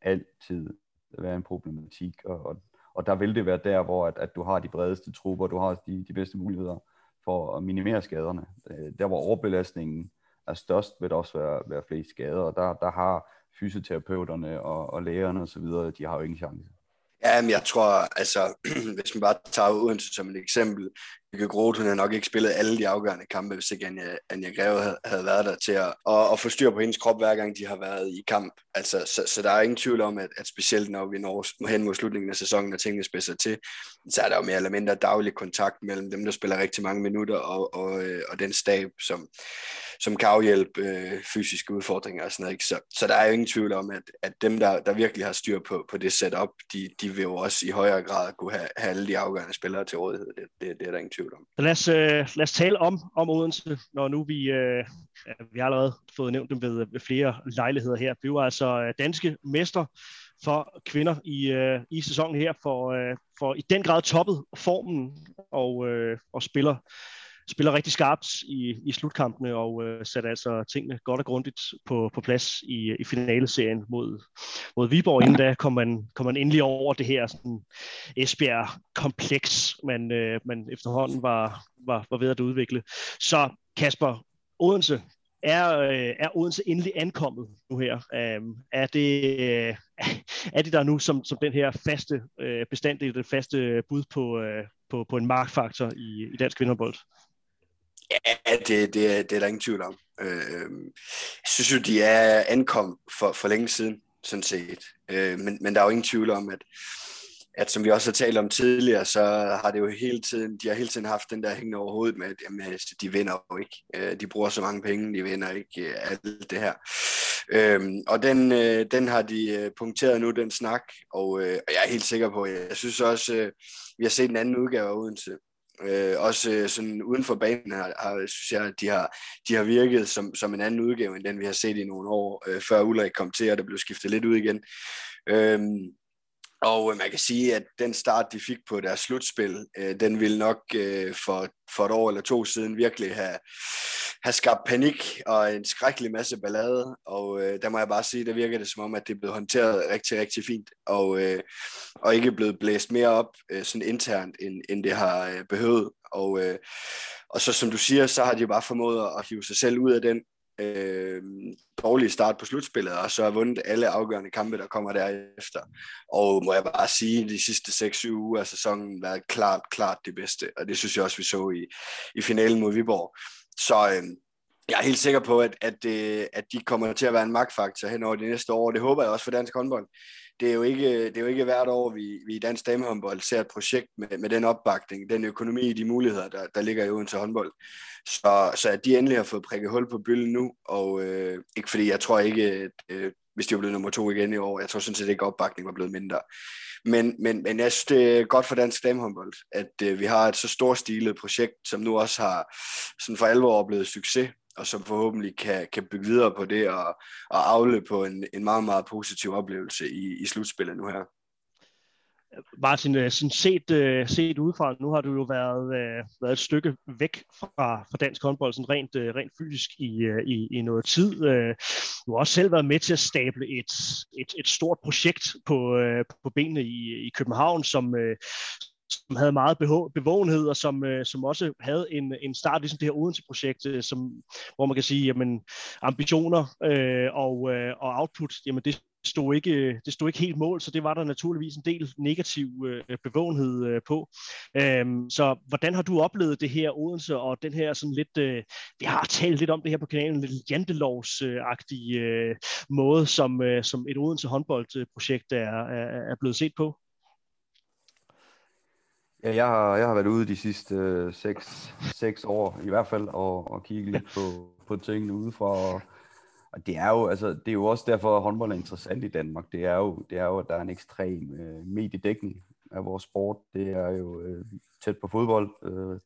altid være en problematik, og, og og der vil det være der, hvor at, at du har de bredeste trupper, du har de, de bedste muligheder for at minimere skaderne. Øh, der, hvor overbelastningen er størst, vil der også være, være flest skader, og der, der har fysioterapeuterne og, og lægerne osv., de har jo ingen chance. Ja, men jeg tror, altså, hvis man bare tager Odense som et eksempel, Mikke Groth, hun havde nok ikke spillet alle de afgørende kampe, hvis ikke Anja, Anja Greve havde, havde været der til at, at, at få styr på hendes krop, hver gang de har været i kamp. Altså, så, så der er ingen tvivl om, at, at specielt når vi når hen mod slutningen af sæsonen, og tingene spidser til, så er der jo mere eller mindre daglig kontakt mellem dem, der spiller rigtig mange minutter, og, og, øh, og den stab, som, som kan afhjælpe øh, fysiske udfordringer og sådan noget. Ikke? Så, så der er jo ingen tvivl om, at, at dem, der, der virkelig har styr på, på det setup, de, de vil jo også i højere grad kunne have, have alle de afgørende spillere til rådighed. Det, det, det er der ingen tvivl om. Så lad os, øh, lad os tale om, om Odense, når nu vi, øh, vi har allerede fået nævnt dem ved, ved flere lejligheder her. Vi var altså øh, danske mester for kvinder i, øh, i sæsonen her, for, øh, for i den grad toppet formen og, øh, og spiller spiller rigtig skarpt i, i slutkampene og øh, sætter altså tingene godt og grundigt på, på plads i, i finaleserien mod, mod Viborg. Inden da kom man, kom man endelig over det her sådan, Esbjerg-kompleks, man, øh, man efterhånden var, var, var ved at udvikle. Så Kasper, Odense, er, øh, er Odense endelig ankommet nu her? Øh, er, det, øh, er det der nu som, som den her faste øh, bestanddel, det faste bud på, øh, på, på en markfaktor i, i dansk kvinderbold? Ja, det, det, det er der ingen tvivl om. Øh, jeg synes jo, de er ankommet for, for længe siden, sådan set. Øh, men, men der er jo ingen tvivl om, at, at som vi også har talt om tidligere, så har det jo hele tiden, de har hele tiden haft den der hængende over hovedet med, at jamen, altså, de vinder jo ikke. Øh, de bruger så mange penge, de vinder ikke øh, alt det her. Øhm, og den, øh, den har de øh, punkteret nu, den snak, og, øh, og jeg er helt sikker på, jeg synes også, øh, vi har set en anden udgave af Odense, Øh, også øh, sådan uden for banen har, har, synes jeg, at de har, de har virket som, som en anden udgave, end den vi har set i nogle år, øh, før Ulrik kom til, og der blev skiftet lidt ud igen. Øhm, øh, og man kan sige, at den start, de fik på deres slutspil, øh, den ville nok øh, for, for et år eller to siden virkelig have, have skabt panik og en skrækkelig masse ballade. Og øh, der må jeg bare sige, der virker det som om, at det er blevet håndteret rigtig, rigtig fint. Og, øh, og ikke blevet blæst mere op øh, sådan internt, end, end det har øh, behøvet. Og, øh, og så som du siger, så har de jo bare formået at hive sig selv ud af den øh, dårlige start på slutspillet, og så har vundet alle afgørende kampe, der kommer derefter. Og må jeg bare sige, de sidste 6-7 uger af sæsonen har været klart, klart det bedste, og det synes jeg også, vi så i, i finalen mod Viborg. Så øh, jeg er helt sikker på, at, at, øh, at de kommer til at være en magtfaktor hen over de næste år, det håber jeg også for dansk håndbold det er jo ikke, det er jo ikke hvert år, vi, vi i dansk damehåndbold ser et projekt med, med den opbakning, den økonomi, de muligheder, der, der ligger i Odense håndbold. Så, så at de endelig har fået prikket hul på bylden nu, og øh, ikke fordi jeg tror ikke, at, øh, hvis de var blevet nummer to igen i år, jeg tror sådan set ikke, at opbakningen var blevet mindre. Men, men, men jeg synes, det er godt for dansk damehåndbold, at øh, vi har et så storstilet projekt, som nu også har sådan for alvor oplevet succes, og som forhåbentlig kan, kan bygge videre på det og, og afle på en, en meget, meget positiv oplevelse i, i slutspillet nu her. Martin, øh, sådan set, øh, set udefra, nu har du jo været, øh, været et stykke væk fra, fra dansk håndbold, sådan rent, øh, rent fysisk i, øh, i, i noget tid. Du har også selv været med til at stable et, et, et stort projekt på, på benene i, i København, som, som havde meget bevågenhed, og som, øh, som også havde en, en start, ligesom det her Odense-projekt, øh, som, hvor man kan sige, jamen, ambitioner øh, og, øh, og output, jamen det stod ikke, øh, det stod ikke helt mål, så det var der naturligvis en del negativ øh, bevågenhed øh, på. Øhm, så hvordan har du oplevet det her Odense, og den her sådan lidt, øh, vi har talt lidt om det her på kanalen, lidt jantelovsagtige øh, måde, som, øh, som et Odense håndboldprojekt er, er, er blevet set på? Ja, jeg har, jeg har været ude de sidste øh, seks, seks år i hvert fald og, og kigge lidt på, på tingene udefra. Og, og det er jo altså det er jo også derfor at håndbold er interessant i Danmark. Det er jo det er jo at der er en ekstrem øh, mediedækning af vores sport. Det er jo øh, tæt på fodbold, øh,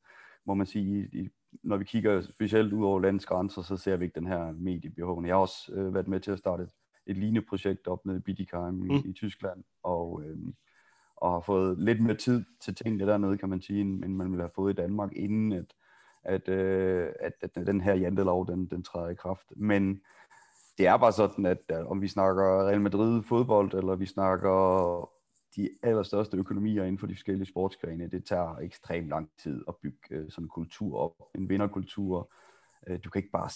må man sige. I, når vi kigger specielt ud over landets grænser, så ser vi ikke den her mediebehov. Jeg har også øh, været med til at starte et, et lignende projekt op nede i Bietigheim i, mm. i Tyskland, og øh, og har fået lidt mere tid til tingene dernede, kan man sige, end man ville have fået i Danmark, inden at, at, øh, at, at den her jantelov, den, den træder i kraft. Men det er bare sådan, at, øh, om vi snakker Real Madrid fodbold, eller vi snakker de allerstørste økonomier inden for de forskellige sportsgrene, det tager ekstremt lang tid at bygge øh, sådan en kultur op, en vinderkultur. Øh, du kan ikke bare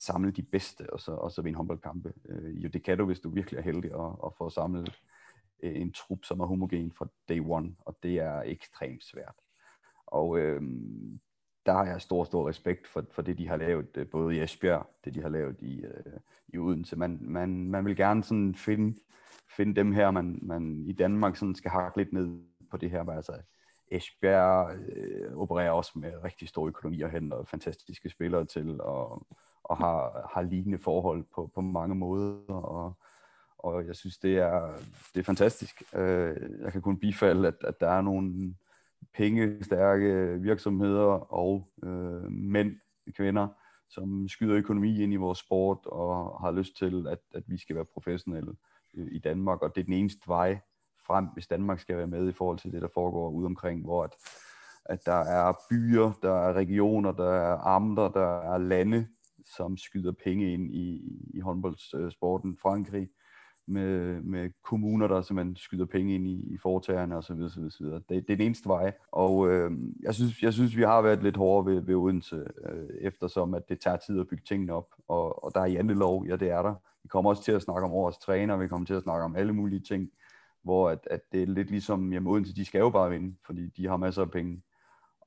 samle de bedste, og så, og så vinde håndboldkampe. Øh, jo, det kan du, hvis du virkelig er heldig og, og får samlet øh, en trup, som er homogen fra day one, og det er ekstremt svært. Og øh, der har jeg stor, stor respekt for, for det, de har lavet, øh, både i Esbjerg, det de har lavet i, øh, i Odense. Man, man, man vil gerne sådan finde, finde dem her, man, man i Danmark sådan skal hakke lidt ned på det her, altså Esbjerg øh, opererer også med rigtig store økonomier hen og fantastiske spillere til, og, og har, har lignende forhold på, på mange måder, og, og jeg synes, det er, det er fantastisk. Øh, jeg kan kun bifalde, at, at der er nogle pengestærke virksomheder og øh, mænd, kvinder, som skyder økonomi ind i vores sport og har lyst til, at, at vi skal være professionelle øh, i Danmark, og det er den eneste vej frem, hvis Danmark skal være med i forhold til det, der foregår ude omkring, hvor at, at der er byer, der er regioner, der er amter, der er lande, som skyder penge ind i, i håndboldsporten. Frankrig med, med kommuner, der simpelthen skyder penge ind i, i foretagerne osv. osv., osv. Det, det er den eneste vej. Og øh, jeg, synes, jeg synes, vi har været lidt hårde ved, ved Odense, øh, eftersom at det tager tid at bygge tingene op. Og, og der er jantelov, ja det er der. Vi kommer også til at snakke om årets træner, vi kommer til at snakke om alle mulige ting, hvor at, at det er lidt ligesom, jamen Odense, de skal jo bare vinde, fordi de har masser af penge.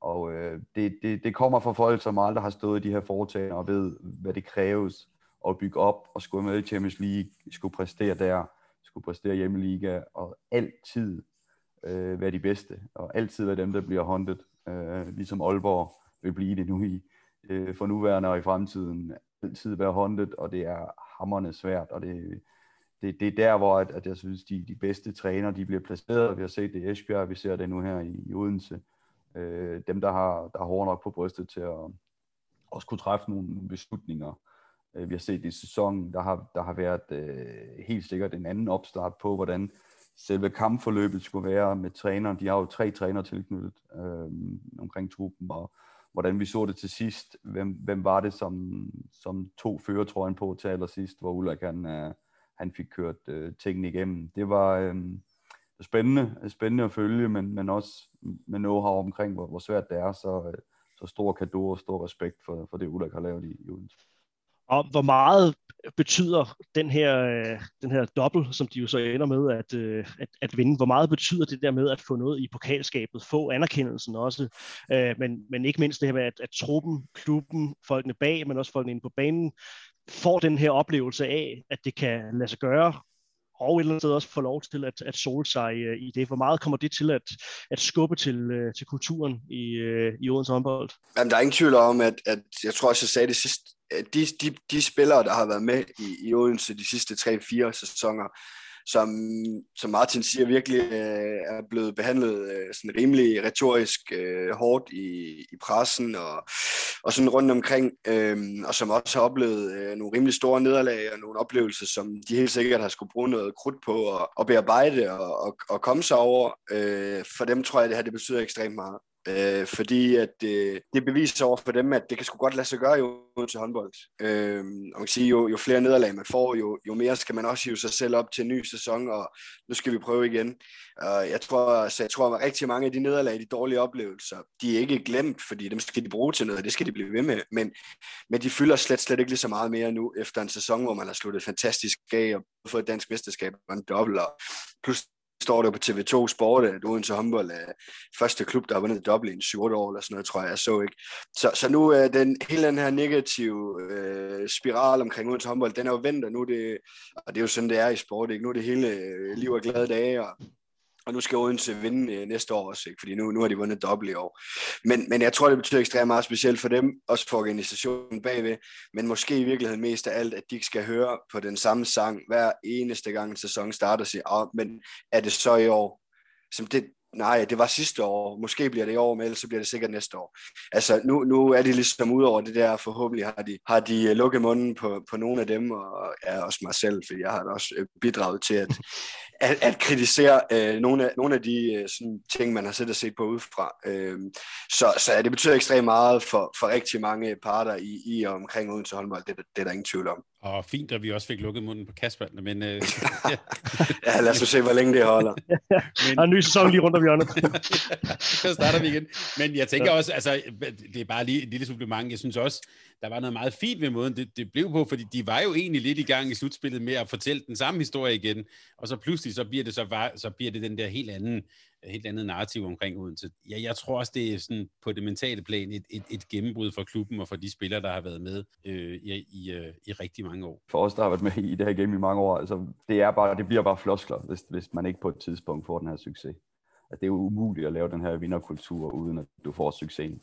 Og øh, det, det, det kommer fra folk, som aldrig har stået i de her foretagender og ved, hvad det kræves at bygge op og skulle med i Champions League, skulle præstere der, skulle præstere i hjemmeliga og altid øh, være de bedste, og altid være dem, der bliver håndtet, øh, ligesom Aalborg vil blive det nu i, øh, for nuværende og i fremtiden, altid være håndtet, og det er hammerne svært, og det, det, det er der, hvor at, at jeg synes, de, de bedste træner, de bliver placeret. Vi har set det i Esbjerg, vi ser det nu her i, i Odense. Øh, dem, der har, der har hårdt nok på brystet til at også kunne træffe nogle beslutninger, Øh, vi har set i sæsonen, der har, der har været øh, helt sikkert en anden opstart på, hvordan selve kampforløbet skulle være med træneren. De har jo tre trænere tilknyttet øh, omkring truppen, og hvordan vi så det til sidst. Hvem, hvem var det, som, som tog føretrøjen på til allersidst, hvor Ulrik han, øh, han fik kørt øh, tingene igennem. Det var øh, spændende, spændende at følge, men, men også med know-how omkring, hvor, hvor svært det er, så, øh, så stor kado og stor respekt for, for det, Ulrik har lavet i, i Odense. Og hvor meget betyder den her, øh, den her dobbelt, som de jo så ender med at, øh, at, at vinde, hvor meget betyder det der med at få noget i pokalskabet, få anerkendelsen også, øh, men, men ikke mindst det her med, at, at truppen, klubben, folkene bag, men også folkene inde på banen, får den her oplevelse af, at det kan lade sig gøre, og et eller andet sted også få lov til at, at sole sig øh, i det. Hvor meget kommer det til at, at skubbe til, øh, til kulturen i, øh, i Odense håndbold? Jamen, der er ingen tvivl om, at, at jeg tror også, jeg sagde det sidst, de, de, de spillere, der har været med i, i Odense de sidste 3-4 sæsoner, som, som Martin siger, virkelig øh, er blevet behandlet øh, sådan rimelig retorisk øh, hårdt i, i pressen og, og sådan rundt omkring, øh, og som også har oplevet øh, nogle rimelig store nederlag og nogle oplevelser, som de helt sikkert har skulle bruge noget krudt på at, at bearbejde og, og, og komme sig over. Øh, for dem tror jeg, det her det betyder ekstremt meget øh, fordi at øh, det beviser over for dem, at det kan sgu godt lade sig gøre jo til håndbold. Øh, og man kan sige, jo, jo flere nederlag man får, jo, jo mere skal man også hive sig selv op til en ny sæson, og nu skal vi prøve igen. Og jeg tror, så jeg tror, at rigtig mange af de nederlag, de dårlige oplevelser, de er ikke glemt, fordi dem skal de bruge til noget, det skal de blive ved med, men, men de fylder slet, slet ikke lige så meget mere nu, efter en sæson, hvor man har sluttet fantastisk af og fået et dansk mesterskab og en dobbelt, og plus står der på TV2 Sport, øh, at Odense håndbold er første klub, der har vundet dobbelt i 7 år, eller sådan noget, tror jeg, jeg så ikke. Så, så nu er den, hele den her negative øh, spiral omkring Odense håndbold, den er jo vendt, og nu er det, og det er jo sådan, det er i sport, ikke? Nu er det hele øh, liv og glade dage, og og nu skal Odense vinde øh, næste år også, ikke? fordi nu, nu har de vundet dobbelt i år. Men, men jeg tror, det betyder ekstremt meget specielt for dem, også for organisationen bagved, men måske i virkeligheden mest af alt, at de ikke skal høre på den samme sang hver eneste gang en sæson starter og sige, oh, men er det så i år? Som det, nej, det var sidste år, måske bliver det i år, men ellers så bliver det sikkert næste år. Altså, nu, nu er de ligesom ud over det der, forhåbentlig har de, har de øh, lukket munden på, på nogle af dem, og ja, også mig selv, for jeg har også øh, bidraget til at, at, at kritisere øh, nogle, af, nogle af de øh, sådan, ting, man har set og set på udefra. Øh, så, så ja, det betyder ekstremt meget for, for rigtig mange parter i, i og omkring Odense håndbold, det, det er der ingen tvivl om. Og fint, at vi også fik lukket munden på Kasper, men... Øh, ja. ja, lad os se, hvor længe det holder. men... Der er en ny sæson lige rundt om hjørnet. så starter vi igen. Men jeg tænker også, altså, det er bare lige et lille supplement. Jeg synes også, der var noget meget fint ved måden, det, det blev på, fordi de var jo egentlig lidt i gang i slutspillet med at fortælle den samme historie igen, og så pludselig så bliver det så, så bliver det den der helt anden, helt andet narrativ omkring Odense. Ja, jeg tror også, det er sådan på det mentale plan et, et, et gennembrud for klubben og for de spillere, der har været med øh, i, i, øh, i rigtig mange år. For os, der har været med i det her game i mange år, altså, det, er bare, det bliver bare floskler, hvis, hvis man ikke på et tidspunkt får den her succes. At det er jo umuligt at lave den her vinderkultur, uden at du får succesen.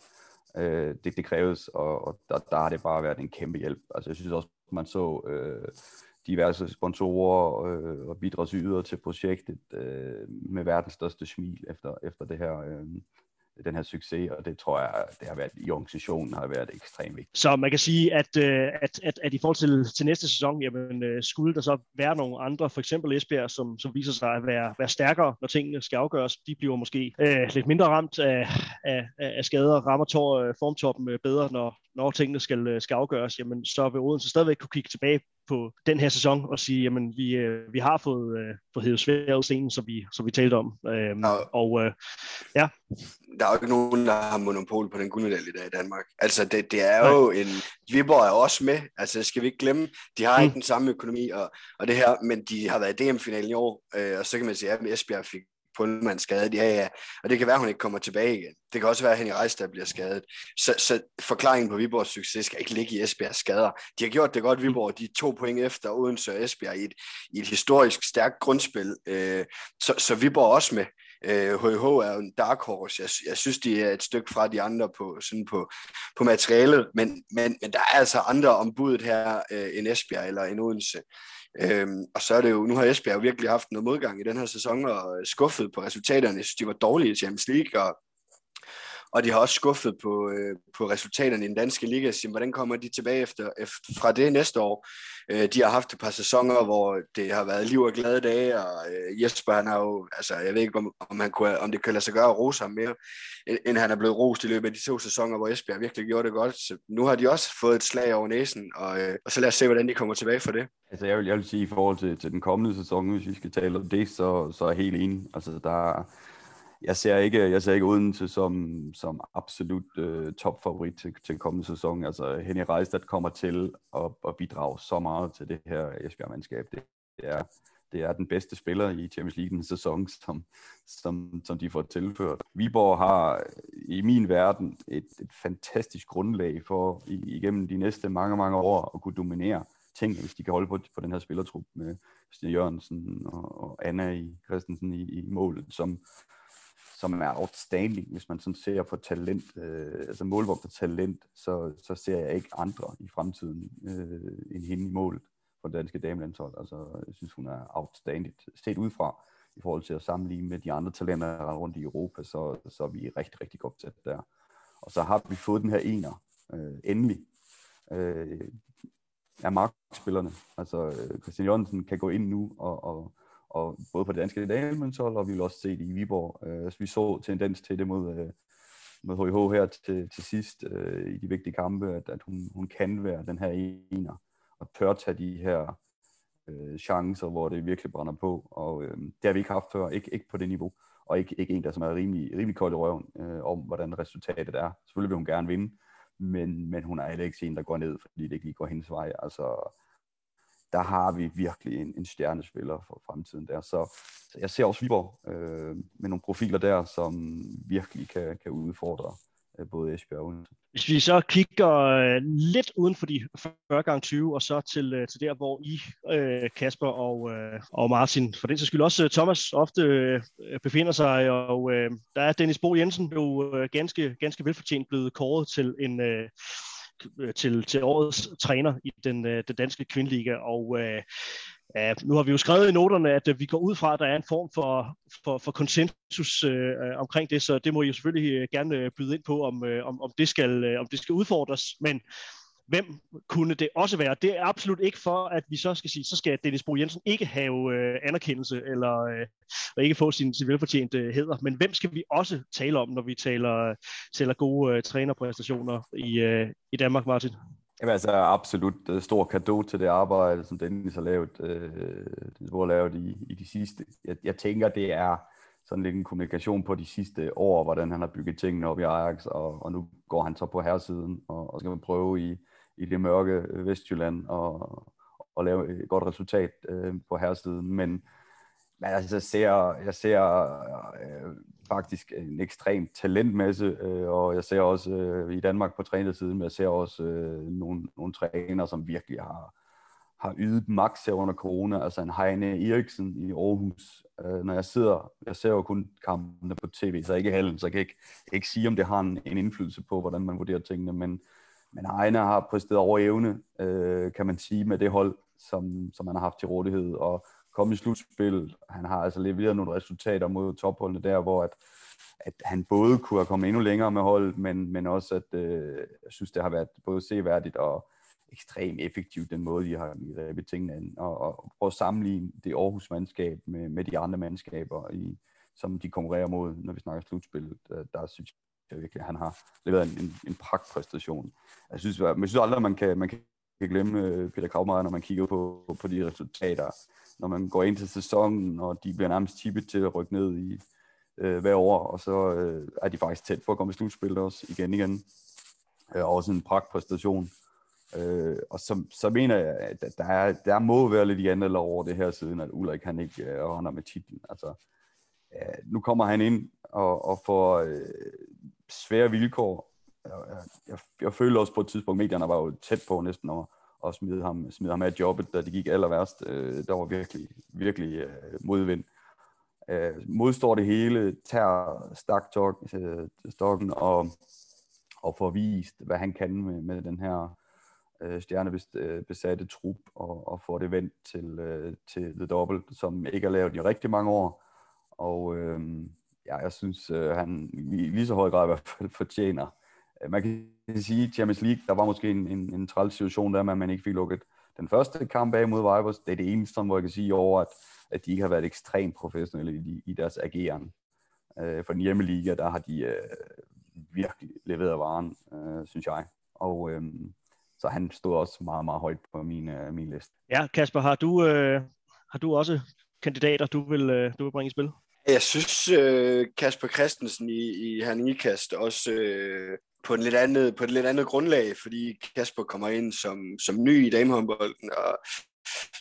Øh, det, det kræves, og, og der, der har det bare været en kæmpe hjælp. Altså jeg synes også, man så øh, diverse sponsorer øh, og bidragsydere til projektet øh, med verdens største smil efter, efter det her øh, den her succes, og det tror jeg, det har været i organisationen har været ekstremt vigtigt. Så man kan sige, at, øh, at, at, at i forhold til, til næste sæson, jamen, øh, skulle der så være nogle andre, for eksempel Esbjerg, som, som viser sig at være, være stærkere, når tingene skal afgøres. De bliver måske øh, lidt mindre ramt af, af, af skader, rammer tår, øh, formtoppen øh, bedre, når, når tingene skal, skal afgøres, jamen, så vil Odense stadigvæk kunne kigge tilbage på den her sæson og sige, jamen vi, øh, vi har fået, øh, fået hævet sværet scenen, som vi, som vi talte om. Øhm, ja. Og øh, ja. Der er jo ikke nogen, der har monopol på den guldmedalje der i Danmark. Altså det, det er jo Nej. en... Viborg er også med, altså det skal vi ikke glemme. De har mm. ikke den samme økonomi og, og det her, men de har været i DM-finalen i år, øh, og så kan man sige, at Esbjerg fik Pullman skadet, ja ja, og det kan være, at hun ikke kommer tilbage igen. Det kan også være, at Henny der bliver skadet. Så, så forklaringen på Viborgs succes skal ikke ligge i Esbjergs skader. De har gjort det godt, Viborg, de to point efter Odense og Esbjerg i et, i et historisk stærkt grundspil. Øh, så, så Viborg også med. Øh, HH er jo en dark horse. Jeg, jeg synes, de er et stykke fra de andre på, sådan på, på materialet, men, men, men der er altså andre ombuddet her øh, end Esbjerg eller en Odense. Øhm, og så er det jo, nu har Esbjerg virkelig haft noget modgang i den her sæson, og øh, skuffet på resultaterne. Jeg synes, de var dårlige i Champions League, og og de har også skuffet på, øh, på resultaterne i den danske liga. Så hvordan kommer de tilbage efter, efter fra det næste år? Øh, de har haft et par sæsoner, hvor det har været liv og glade dage, og øh, Jesper, han har jo, altså jeg ved ikke, om, om, han kunne, om det kan lade sig gøre at rose ham mere, end han er blevet rost i løbet af de to sæsoner, hvor Esbjerg virkelig gjorde det godt. Så nu har de også fået et slag over næsen, og, øh, og så lad os se, hvordan de kommer tilbage for det. Altså jeg vil, jeg vil sige, i forhold til, til den kommende sæson, hvis vi skal tale om det, så, så er jeg helt enig. Altså der jeg ser ikke, jeg ser ikke Odense som, som absolut øh, topfavorit til, til kommende sæson. Altså Henny Reistad kommer til at, at bidrage så meget til det her Esbjerg-mandskab. Det er, det er den bedste spiller i Champions League sæson, som, som, som de får tilført. Viborg har i min verden et, et fantastisk grundlag for i, igennem de næste mange, mange år at kunne dominere ting, hvis de kan holde på, på den her spillertrup med Stine Jørgensen og, og Anna i Christensen i, i målet, som, som er outstanding, hvis man sådan ser på talent, øh, altså målvogter for talent, så, så ser jeg ikke andre i fremtiden øh, end hende i målet for det danske damelandshold. Altså, jeg synes, hun er outstanding. Set udefra, i forhold til at sammenligne med de andre talenter rundt i Europa, så, så er vi rigtig, rigtig godt tæt der. Og så har vi fået den her ener, øh, endelig, øh, af markspillerne. Altså, øh, Christian Jørgensen kan gå ind nu og, og og både på det danske damelandshold, og vi vil også se det i Viborg. Øh, så vi så tendens til det mod, øh, mod HIH her til, til sidst øh, i de vigtige kampe, at, at hun, hun kan være den her ener, og tør tage de her øh, chancer, hvor det virkelig brænder på, og øh, det har vi ikke haft før, ikke, ikke på det niveau, og ikke, ikke en, der som er rimelig, rimelig kold i røven øh, om, hvordan resultatet er. Selvfølgelig vil hun gerne vinde, men, men hun er heller ikke en, der går ned, fordi det ikke lige går hendes vej. Altså, der har vi virkelig en, en stjernespiller for fremtiden der. Så, så jeg ser også Viborg øh, med nogle profiler der, som virkelig kan, kan udfordre øh, både Esbjerg og Hvis vi så kigger øh, lidt uden for de 40 gange 20 og så til, øh, til der, hvor I, øh, Kasper og, øh, og Martin, for den så skyld også øh, Thomas, ofte øh, befinder sig, og øh, der er Dennis Bo Jensen jo øh, ganske, ganske velfortjent blevet kåret til en Øh, Øh, til, til årets træner i den, øh, den danske kvindeliga, og øh, Ja, nu har vi jo skrevet i noterne, at øh, vi går ud fra, at der er en form for, for, for konsensus øh, øh omkring det, så det må I jo selvfølgelig gerne byde ind på, om, øh, om, om, det skal, øh, om det skal udfordres. Men hvem kunne det også være? Det er absolut ikke for, at vi så skal sige, så skal Dennis Bro Jensen ikke have øh, anerkendelse, eller øh, og ikke få sin, sin velfortjente øh, heder. Men hvem skal vi også tale om, når vi taler, taler gode øh, trænerpræstationer i, øh, i Danmark, Martin? Jamen altså absolut øh, stor kado til det arbejde, som Dennis har lavet, øh, har lavet i, i de sidste. Jeg, jeg tænker, det er sådan lidt en kommunikation på de sidste år, hvordan han har bygget tingene op i Ajax, og, og nu går han så på herresiden, og, og skal man prøve i, i det mørke øh, Vestjylland og, og lave et godt resultat øh, på herresiden. Men, men altså, jeg ser, jeg ser øh, faktisk en ekstrem talentmasse, øh, og jeg ser også øh, i Danmark på trænersiden, men jeg ser også øh, nogle, nogle trænere, som virkelig har, har ydet max her under corona, altså en Heine Eriksen i Aarhus. Øh, når jeg sidder, jeg ser jo kun kampene på tv, så ikke halen, så jeg kan ikke, jeg kan ikke sige, om det har en, en indflydelse på, hvordan man vurderer tingene, men, men Heine har præsteret over evne, øh, kan man sige, med det hold, som, som han har haft til rådighed, og kom i slutspil. Han har altså leveret nogle resultater mod topholdene der, hvor at, at han både kunne have kommet endnu længere med holdet, men, men også at øh, jeg synes, det har været både seværdigt og ekstremt effektivt, den måde, de har grebet tingene an, og, og prøve at sammenligne det Aarhus-mandskab med, med de andre mandskaber, i, som de konkurrerer mod, når vi snakker slutspil. Der, der synes jeg han har leveret en, en, en pragtpræstation. Jeg synes, jeg, jeg synes aldrig, at man kan, man kan glemme øh, Peter Kravmeier, når man kigger på, på de resultater, når man går ind til sæsonen, og de bliver nærmest tippet til at rykke ned i øh, hver år, og så øh, er de faktisk tæt på at komme i slutspillet også igen igen. Øh, også en pragtpræstation. Øh, og så, så mener jeg, at der, er, der må være lidt i andet over det her siden, at Ulrik han ikke øh, render med titlen. Altså, øh, nu kommer han ind og, og får øh, svære vilkår. Jeg, jeg, jeg føler også på et tidspunkt, medierne var jo tæt på næsten at, at smide, ham, smide ham af jobbet, da det gik aller værst. Øh, der var virkelig, virkelig øh, modvind. Øh, modstår det hele, tager stakstokken øh, og, og får vist, hvad han kan med, med den her øh, stjernebesatte øh, trup og, og får det vendt til, øh, til The Double, som ikke har lavet i rigtig mange år. Og øh, ja, jeg synes, øh, han i lige så høj grad i hvert fald fortjener. Øh, man kan sige, at Champions League, der var måske en, en, en træls situation der, men man ikke fik lukket den første kamp af mod Vibers. Det er det eneste, hvor jeg kan sige over, at, at de ikke har været ekstremt professionelle i, i deres ageren. Øh, for den hjemmeliga, der har de øh, virkelig leveret varen, øh, synes jeg. Og øh, så han stod også meget, meget højt på min, øh, min liste. Ja, Kasper, har du, øh, har du også kandidater, du vil, øh, du vil bringe i spil? Jeg synes, øh, Kasper Christensen i, i Herning Ikast også øh, på, en lidt andet, på et lidt andet grundlag, fordi Kasper kommer ind som, som ny i damehåndbolden, og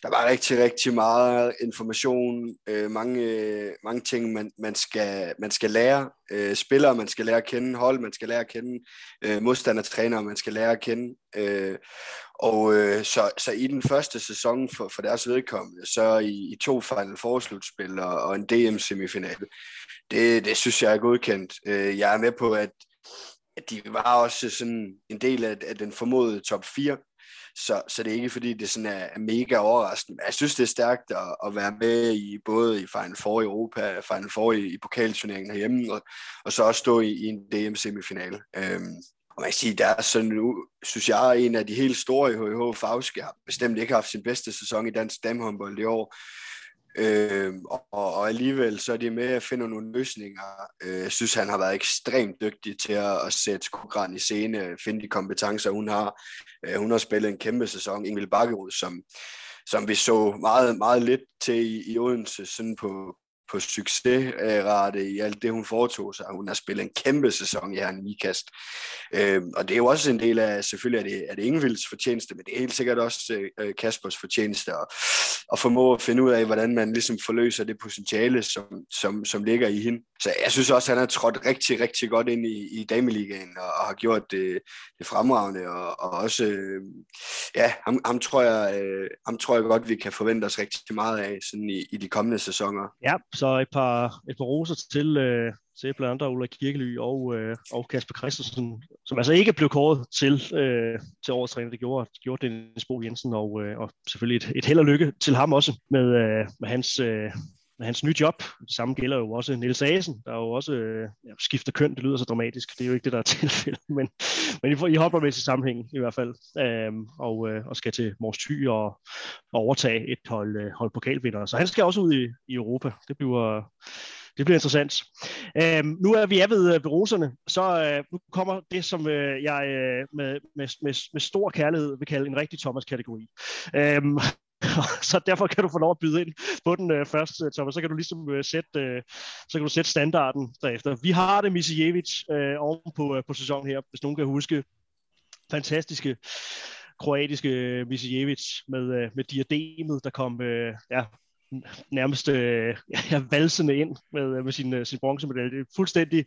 der var rigtig, rigtig meget information, øh, mange, mange ting, man, man, skal, man skal lære. Øh, spillere, man skal lære at kende, hold, man skal lære at kende, øh, modstandertrænere, man skal lære at kende. Øh, og øh, så, så i den første sæson for, for deres vedkommende, så i, i to Final Four-slutspil og, og en DM-semifinale, det, det synes jeg er godkendt. Øh, jeg er med på, at, at de var også sådan en del af, af den formodede top 4, så, så det er ikke fordi, det sådan er, er mega overraskende. Jeg synes, det er stærkt at, at være med i både i Final Four i Europa, Final Four i, i pokalturneringen herhjemme, og, og så også stå i, i en DM-semifinale. Øhm, og man kan sige, der er sådan nu, synes jeg, en af de helt store i HH Fagske har bestemt ikke haft sin bedste sæson i dansk damehåndbold i år. Øh, og, og alligevel så er de med at finde nogle løsninger. Øh, jeg synes, han har været ekstremt dygtig til at, at sætte Skogran i scene, finde de kompetencer, hun har. Øh, hun har spillet en kæmpe sæson. Ingvild Bakkerud, som, som vi så meget, meget lidt til i, i Odense, sådan på, på succesrate i alt det, hun foretog sig. Hun har spillet en kæmpe sæson i Herren Ikast. Øh, og det er jo også en del af, selvfølgelig er det, er det Ingevilds fortjeneste, men det er helt sikkert også øh, øh, Kaspers fortjeneste at, at formå at finde ud af, hvordan man ligesom forløser det potentiale, som, som, som ligger i hende. Så jeg synes også, at han har trådt rigtig, rigtig godt ind i, i Dameligaen og, og har gjort det, det fremragende. Og, og også, øh, ja, ham, ham, tror jeg, øh, ham tror jeg godt, vi kan forvente os rigtig meget af sådan i, i de kommende sæsoner. Ja, så et par, et par roser til, øh, til blandt andet Ulla Kirkely og, øh, og Kasper Christensen, som altså ikke blev kåret til, øh, til årets træner. Det gjorde, gjorde Dennis Bo Jensen, og, øh, og selvfølgelig et, et held og lykke til ham også med, øh, med hans... Øh, med hans nye job. Det samme gælder jo også Niels Asen, der jo også øh, ja, skifter køn. Det lyder så dramatisk. Det er jo ikke det, der er tilfældet, men, men i, i håndboldmæssig sammenhæng i hvert fald. Øhm, og, øh, og skal til Mors Thy og, og overtage et hold, øh, hold pokalvinder. Så han skal også ud i, i Europa. Det bliver, det bliver interessant. Øhm, nu er vi er ved, øh, ved roserne, så øh, nu kommer det, som øh, jeg øh, med, med, med, med stor kærlighed vil kalde en rigtig Thomas-kategori. Øhm, så derfor kan du få lov at byde ind på den øh, første, øh, Thomas. Så kan du ligesom øh, sætte, øh, så kan du sætte standarden derefter. Vi har det Misijevic øh, oven på, øh, på sæsonen her, hvis nogen kan huske. Fantastiske kroatiske øh, Misijevic med, øh, med diademet, der kom øh, ja, nærmest øh, ja, valsende ind med, øh, med sin, øh, sin bronzemedalje. Det er fuldstændig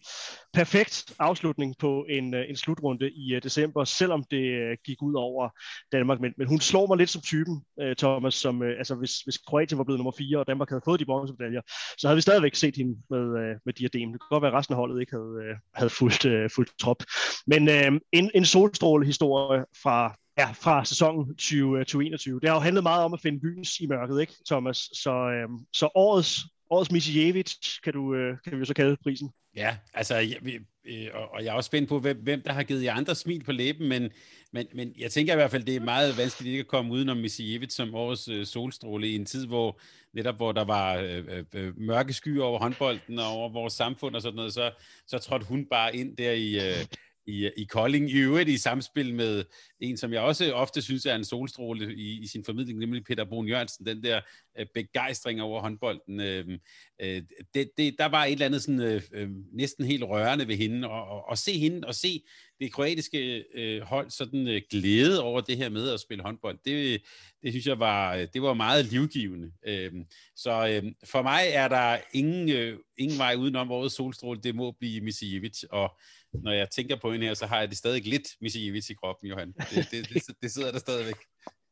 perfekt afslutning på en, øh, en slutrunde i uh, december, selvom det uh, gik ud over Danmark. Men, men hun slår mig lidt som typen, uh, Thomas, som uh, altså hvis, hvis Kroatien var blevet nummer 4, og Danmark havde fået de bronzemedaljer, så havde vi stadigvæk set hende med, uh, med diadem. Det kan godt være, at resten af holdet ikke havde, uh, havde fuldt, uh, fuldt trop. Men uh, en, en solstråle historie fra ja, fra sæsonen 2021. Øh, det har jo handlet meget om at finde lys i mørket, ikke, Thomas? Så, øhm, så årets, årets Misijevic kan, du, øh, kan vi jo så kalde prisen. Ja, altså, jeg, øh, og jeg er også spændt på, hvem, hvem der har givet jer andre smil på læben, men, men, men jeg tænker i hvert fald, det er meget vanskeligt ikke at komme udenom Misijevic som årets øh, solstråle i en tid, hvor netop hvor der var øh, øh, øh, mørke skyer over håndbolden og over vores samfund og sådan noget, så, så trådte hun bare ind der i, øh, i, i Kolding, i øvrigt i samspil med en, som jeg også ofte synes er en solstråle i, i sin formidling, nemlig Peter Brun Jørgensen, den der øh, begejstring over håndbolden. Øh, øh, det, det, der var et eller andet sådan, øh, øh, næsten helt rørende ved hende, og, og, og se hende, og se det kroatiske øh, hold sådan øh, glæde over det her med at spille håndbold, det, det synes jeg var, øh, det var meget livgivende. Øh, så øh, for mig er der ingen, øh, ingen vej udenom årets solstråle, det må blive Misijevic, og når jeg tænker på hende her, så har jeg det stadig lidt Misijevic i kroppen, Johan. Det, det, det, det sidder der stadigvæk.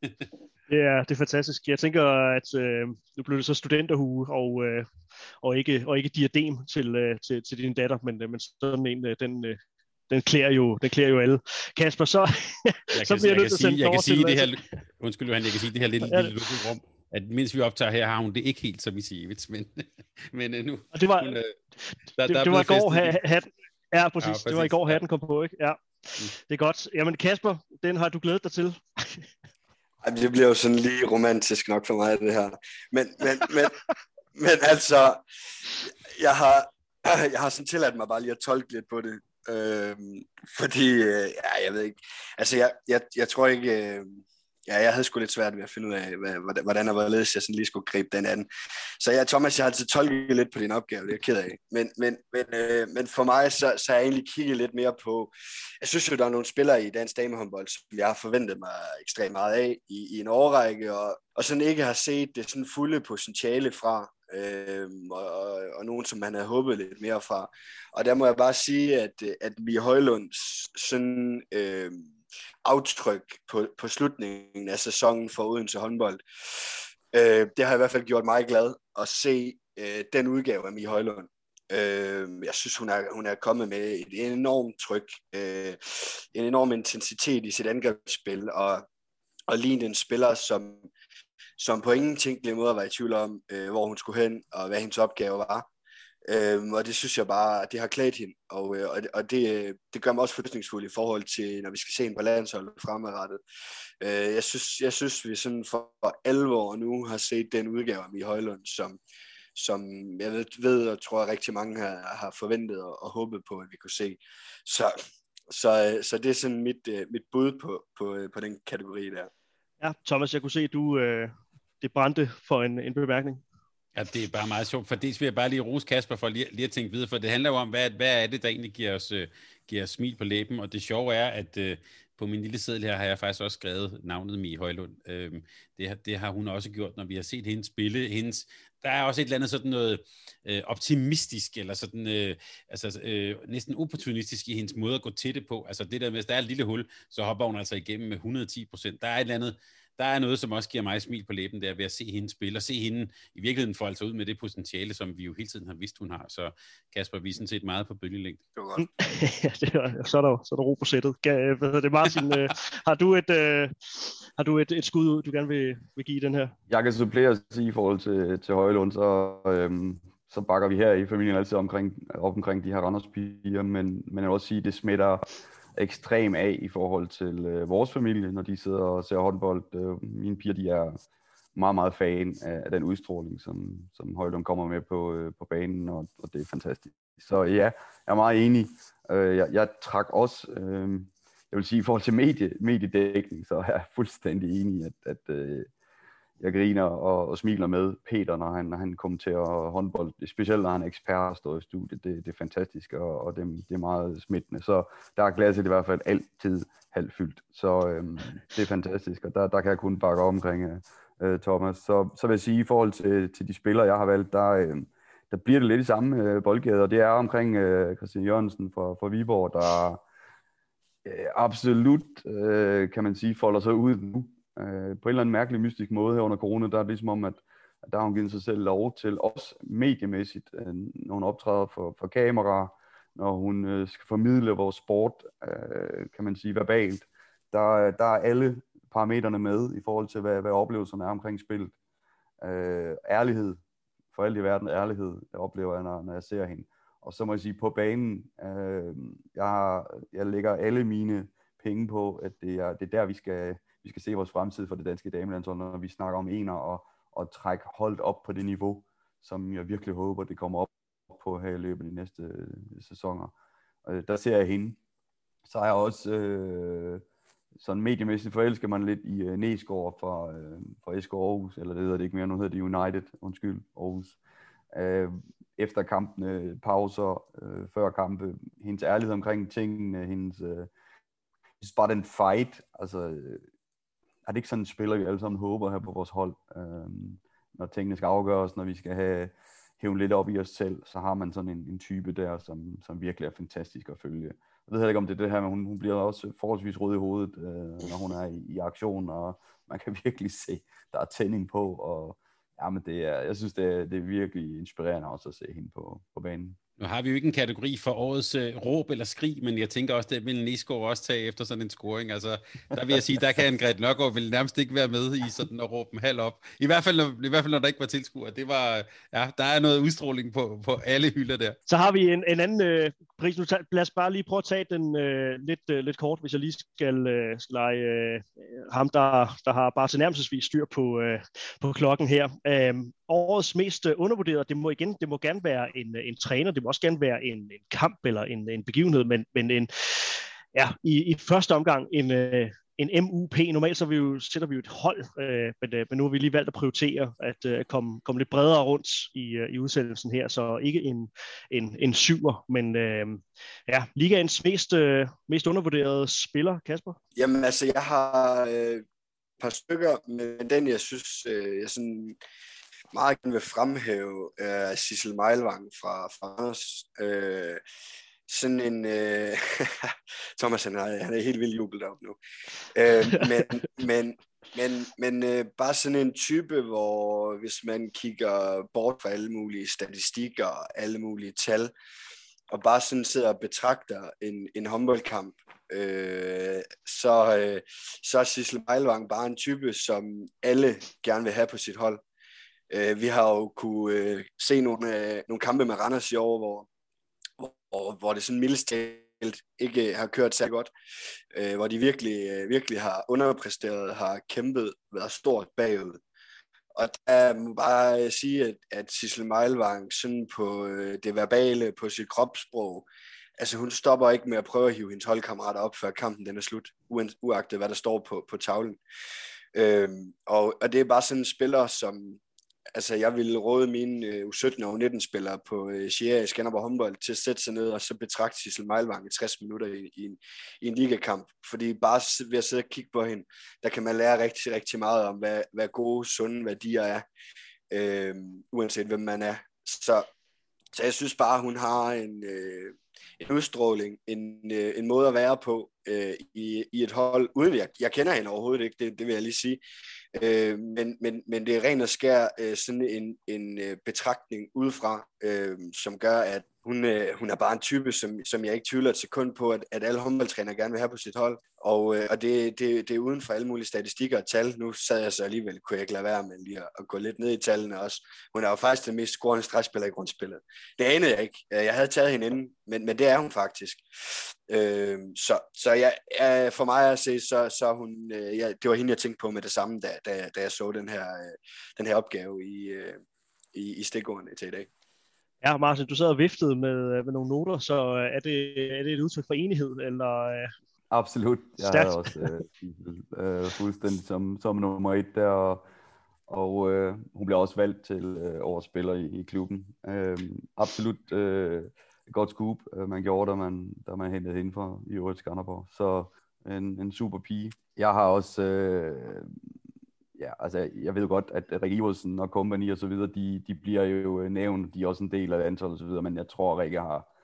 Ja, yeah, det er fantastisk. Jeg tænker, at øh, nu blev det så studenterhue og, øh, og, ikke, og ikke diadem til, øh, til, til din datter, men, øh, men sådan en, øh, den, øh, den klæder jo, den klæder jo alle. Kasper, så, jeg så bliver jeg nødt til at sende jeg kan sige det her, undskyld Johan, jeg kan sige det her lille, lille lukket rum, at mens vi optager her, har hun det ikke helt som Misijevic, men, men øh, nu... Og det var, hun, øh, der, det, der det var i går, hat, Ja, præcis. Ja, præcis. Det var i går, hatten kom på, ikke? Ja. Mm. Det er godt. Jamen Kasper, den har du glædet dig til. Ej, det bliver jo sådan lige romantisk nok for mig, det her. Men, men, men, men altså, jeg har, jeg har sådan tilladt mig bare lige at tolke lidt på det. Øh, fordi, øh, ja, jeg ved ikke. Altså, jeg, jeg, jeg tror ikke... Øh, ja, jeg havde sgu lidt svært ved at finde ud af, hvad, hvordan og hvorledes jeg sådan lige skulle gribe den anden. Så ja, Thomas, jeg har altid tolket lidt på din opgave, det er jeg ked af. Men, men, men, øh, men for mig, så, så har jeg egentlig kigget lidt mere på, jeg synes jo, der er nogle spillere i dansk damehåndbold, som jeg har forventet mig ekstremt meget af i, i en årrække, og, og sådan ikke har set det sådan fulde potentiale fra, øh, og, og, og nogen, som man havde håbet lidt mere fra. Og der må jeg bare sige, at, at vi Højlunds sådan... Øh, aftryk på, på slutningen af sæsonen for Odense håndbold. Øh, det har i hvert fald gjort mig glad at se øh, den udgave af Mie Højlund. Øh, jeg synes, hun er, hun er kommet med et enormt tryk, øh, en enorm intensitet i sit angrebsspil, og, og lige en spiller, som, som på ingen tænkelig måde var i tvivl om, øh, hvor hun skulle hen, og hvad hendes opgave var. Øhm, og det synes jeg bare, det har klædt hende, og, øh, og, og det, det gør mig også forløsningsfuld i forhold til, når vi skal se en på landsholdet fremadrettet. Øh, jeg, synes, jeg synes, vi sådan for 11 år nu har set den udgave af Mie Højlund, som, som jeg ved, ved og tror, at rigtig mange har, har forventet og, og håbet på, at vi kunne se. Så, så, øh, så det er sådan mit, øh, mit bud på, på, øh, på den kategori der. Ja, Thomas, jeg kunne se, at du øh, det brændte for en, en bemærkning. Ja, det er bare meget sjovt, for dels vil jeg bare lige rose Kasper for lige, lige at tænke videre, for det handler jo om, hvad, hvad er det, der egentlig giver os, uh, giver os smil på læben, og det sjove er, at uh, på min lille seddel her har jeg faktisk også skrevet navnet Mie Højlund. Uh, det, det har hun også gjort, når vi har set hende spille. Hendes, der er også et eller andet sådan noget uh, optimistisk, eller sådan uh, altså, uh, næsten opportunistisk i hendes måde at gå til det på. Altså det der med, hvis der er et lille hul, så hopper hun altså igennem med 110 procent. Der er et eller andet der er noget, som også giver mig smil på læben, der ved at se hende spille, og se hende i virkeligheden få altså ud med det potentiale, som vi jo hele tiden har vidst, hun har. Så Kasper, vi er sådan set meget på bølgelængde. ja, det er, så, er der, så er der ro på sættet. Hvad hedder det, Martin? øh, har du et, øh, har du et, et skud, du gerne vil, vil give den her? Jeg kan supplere at sige i forhold til, til Højlund, så, øhm, så bakker vi her i familien altid omkring, op omkring de her Randers piger, men, men jeg vil også sige, at det smitter ekstrem af i forhold til øh, vores familie, når de sidder og ser håndbold. Øh, mine piger, de er meget, meget fan af, af den udstråling, som, som Højlund kommer med på, øh, på banen, og, og det er fantastisk. Så ja, jeg er meget enig. Øh, jeg, jeg trak også, øh, jeg vil sige, i forhold til medie, mediedækning, så er jeg fuldstændig enig, at, at øh, jeg griner og, og smiler med Peter, når han, når han kommenterer håndbold. Specielt når han er ekspert og står i studiet. Det, det er fantastisk, og, og det, det er meget smittende. Så der er glasset i hvert fald altid halvfyldt. Så øhm, det er fantastisk, og der, der kan jeg kun bakke omkring øh, øh, Thomas. Så, så vil jeg sige, i forhold til, til de spillere, jeg har valgt, der, øh, der bliver det lidt i samme øh, boldgade, og det er omkring øh, Christian Jørgensen fra, fra Viborg, der øh, absolut, øh, kan man sige, folder sig ud nu øh, på en eller anden mærkelig mystisk måde her under corona, der er det ligesom om, at, at der har hun givet sig selv lov til, også mediemæssigt, øh, når hun optræder for, for kamera, når hun øh, skal formidle vores sport, øh, kan man sige, verbalt. Der, der er alle parametrene med i forhold til, hvad, hvad oplevelserne er omkring spillet. Øh, ærlighed, for alt i verden ærlighed, jeg oplever jeg, når, når jeg ser hende. Og så må jeg sige, på banen, øh, jeg, jeg lægger alle mine penge på, at det er, det er der, vi skal, vi skal se vores fremtid for det danske damelandshold, når vi snakker om ener og, og trække holdt op på det niveau, som jeg virkelig håber, det kommer op på her i løbet af de næste øh, sæsoner. Øh, der ser jeg hende. Så er jeg også øh, sådan mediemæssigt forelsker man lidt i øh, Næsgaard fra, øh, fra SK Aarhus, eller det hedder det ikke mere, nu hedder det United, undskyld, Aarhus. Øh, efter kampene, øh, pauser, øh, før kampe, hendes ærlighed omkring tingene, hendes, øh, bare den fight, altså øh, er det ikke sådan en spiller, vi alle sammen håber her på vores hold, øh, når tingene skal afgøres, når vi skal have hæve lidt op i os selv, så har man sådan en, en type der, som, som virkelig er fantastisk at følge. Jeg ved heller ikke, om det er det her, men hun, hun bliver også forholdsvis rød i hovedet, øh, når hun er i, i aktion, og man kan virkelig se, der er tænding på, og ja, men det er, jeg synes, det er, det er virkelig inspirerende også at se hende på, på banen. Nu har vi jo ikke en kategori for årets øh, råb eller skrig, men jeg tænker også, det vil Nisgaard også tage efter sådan en scoring. Altså, der vil jeg sige, der kan en Gret Nørgaard vil nærmest ikke være med i sådan at råbe en halv op. I hvert fald, når, i hvert fald, når der ikke var tilskuer. Det var, ja, der er noget udstråling på, på alle hylder der. Så har vi en, en anden øh, pris. Nu lad os bare lige prøve at tage den øh, lidt, øh, lidt kort, hvis jeg lige skal, øh, skal lege øh, ham, der, der har bare tilnærmelsesvis styr på, øh, på klokken her. Øh, årets mest øh, undervurderet, det må igen, det må gerne være en, øh, en træner, det vil også gerne være en, en kamp eller en, en begivenhed, men, men en, ja, i, i første omgang en, øh, en MUP. Normalt så vi jo, sætter vi jo et hold, øh, men, øh, men nu har vi lige valgt at prioritere at øh, komme, komme lidt bredere rundt i, øh, i udsendelsen her, så ikke en, en, en syver, men øh, ja, ligaens mest, øh, mest undervurderede spiller, Kasper? Jamen altså, jeg har øh, et par stykker, men den jeg synes, øh, jeg sådan meget gerne vil fremhæve uh, Sissel Meilvang fra Frans. Uh, øh, sådan en... Uh, Thomas, han er, han er helt vildt jublet op nu. Uh, men men, men, men uh, bare sådan en type, hvor hvis man kigger bort fra alle mulige statistikker og alle mulige tal, og bare sådan sidder og betragter en, en håndboldkamp, øh, så, øh, så er Sissel Meilvang bare en type, som alle gerne vil have på sit hold. Øh, vi har jo kunne øh, se nogle, øh, nogle kampe med Randers i år, hvor, hvor, hvor det sådan mildest talt ikke øh, har kørt særlig godt, øh, hvor de virkelig, øh, virkelig har underpræsteret, har kæmpet, været stort bagud. Og der må bare øh, sige, at, at Sissel Meilvang sådan på øh, det verbale, på sit kropssprog, altså hun stopper ikke med at prøve at hive hendes holdkammerater op, før kampen den er slut, uagtet hvad der står på, på tavlen. Øhm, og, og det er bare sådan en spiller, som, altså jeg ville råde mine øh, U17 og 19 spillere på øh, Sierra i Skanderborg håndbold til at sætte sig ned og så betragte Sissel Meilvang i 60 minutter i, i, en, i en ligakamp. Fordi bare ved at sidde og kigge på hende, der kan man lære rigtig, rigtig meget om, hvad, hvad gode, sunde værdier er, øh, uanset hvem man er. Så, så jeg synes bare, hun har en, øh, en udstråling, en, øh, en måde at være på øh, i, i et hold, uden jeg, jeg kender hende overhovedet ikke, det, det vil jeg lige sige, Øh, men, men, men det er ren og skær øh, sådan en, en øh, betragtning udefra, øh, som gør, at hun, øh, hun er bare en type, som, som jeg ikke tvivler et sekund på, at, at alle håndboldtrænere gerne vil have på sit hold. Og, øh, og det, det, det er uden for alle mulige statistikker og tal. Nu sad jeg så alligevel, kunne jeg ikke lade være med lige at, at gå lidt ned i tallene også. Hun er jo faktisk den mest scorende stregspiller i grundspillet. Det anede jeg ikke. Øh, jeg havde taget hende inden, men, men det er hun faktisk. Øh, så så jeg, jeg, for mig at se, så, så hun, øh, jeg, det var hende, jeg tænkte på med det samme, da, da, da jeg så den her, øh, den her opgave i, øh, i, i stikordene til i dag. Ja, Martin, du sad og viftede med, med nogle noter, så er det, er det et udtryk for enighed, eller... Absolut. Jeg Stærkt. havde også øh, øh, fuldstændig som, som nummer et der, og, og øh, hun bliver også valgt til øh, årets spiller i, i klubben. Øh, absolut øh, godt scoop, øh, man gjorde, da man, da man hentede hende fra i øvrigt Skanderborg. Så en, en super pige. Jeg har også, øh, ja, altså jeg ved godt, at Rikke Iversen og company og så videre, de, de bliver jo øh, nævnt, de er også en del af antallet og så videre, men jeg tror, at Rikke har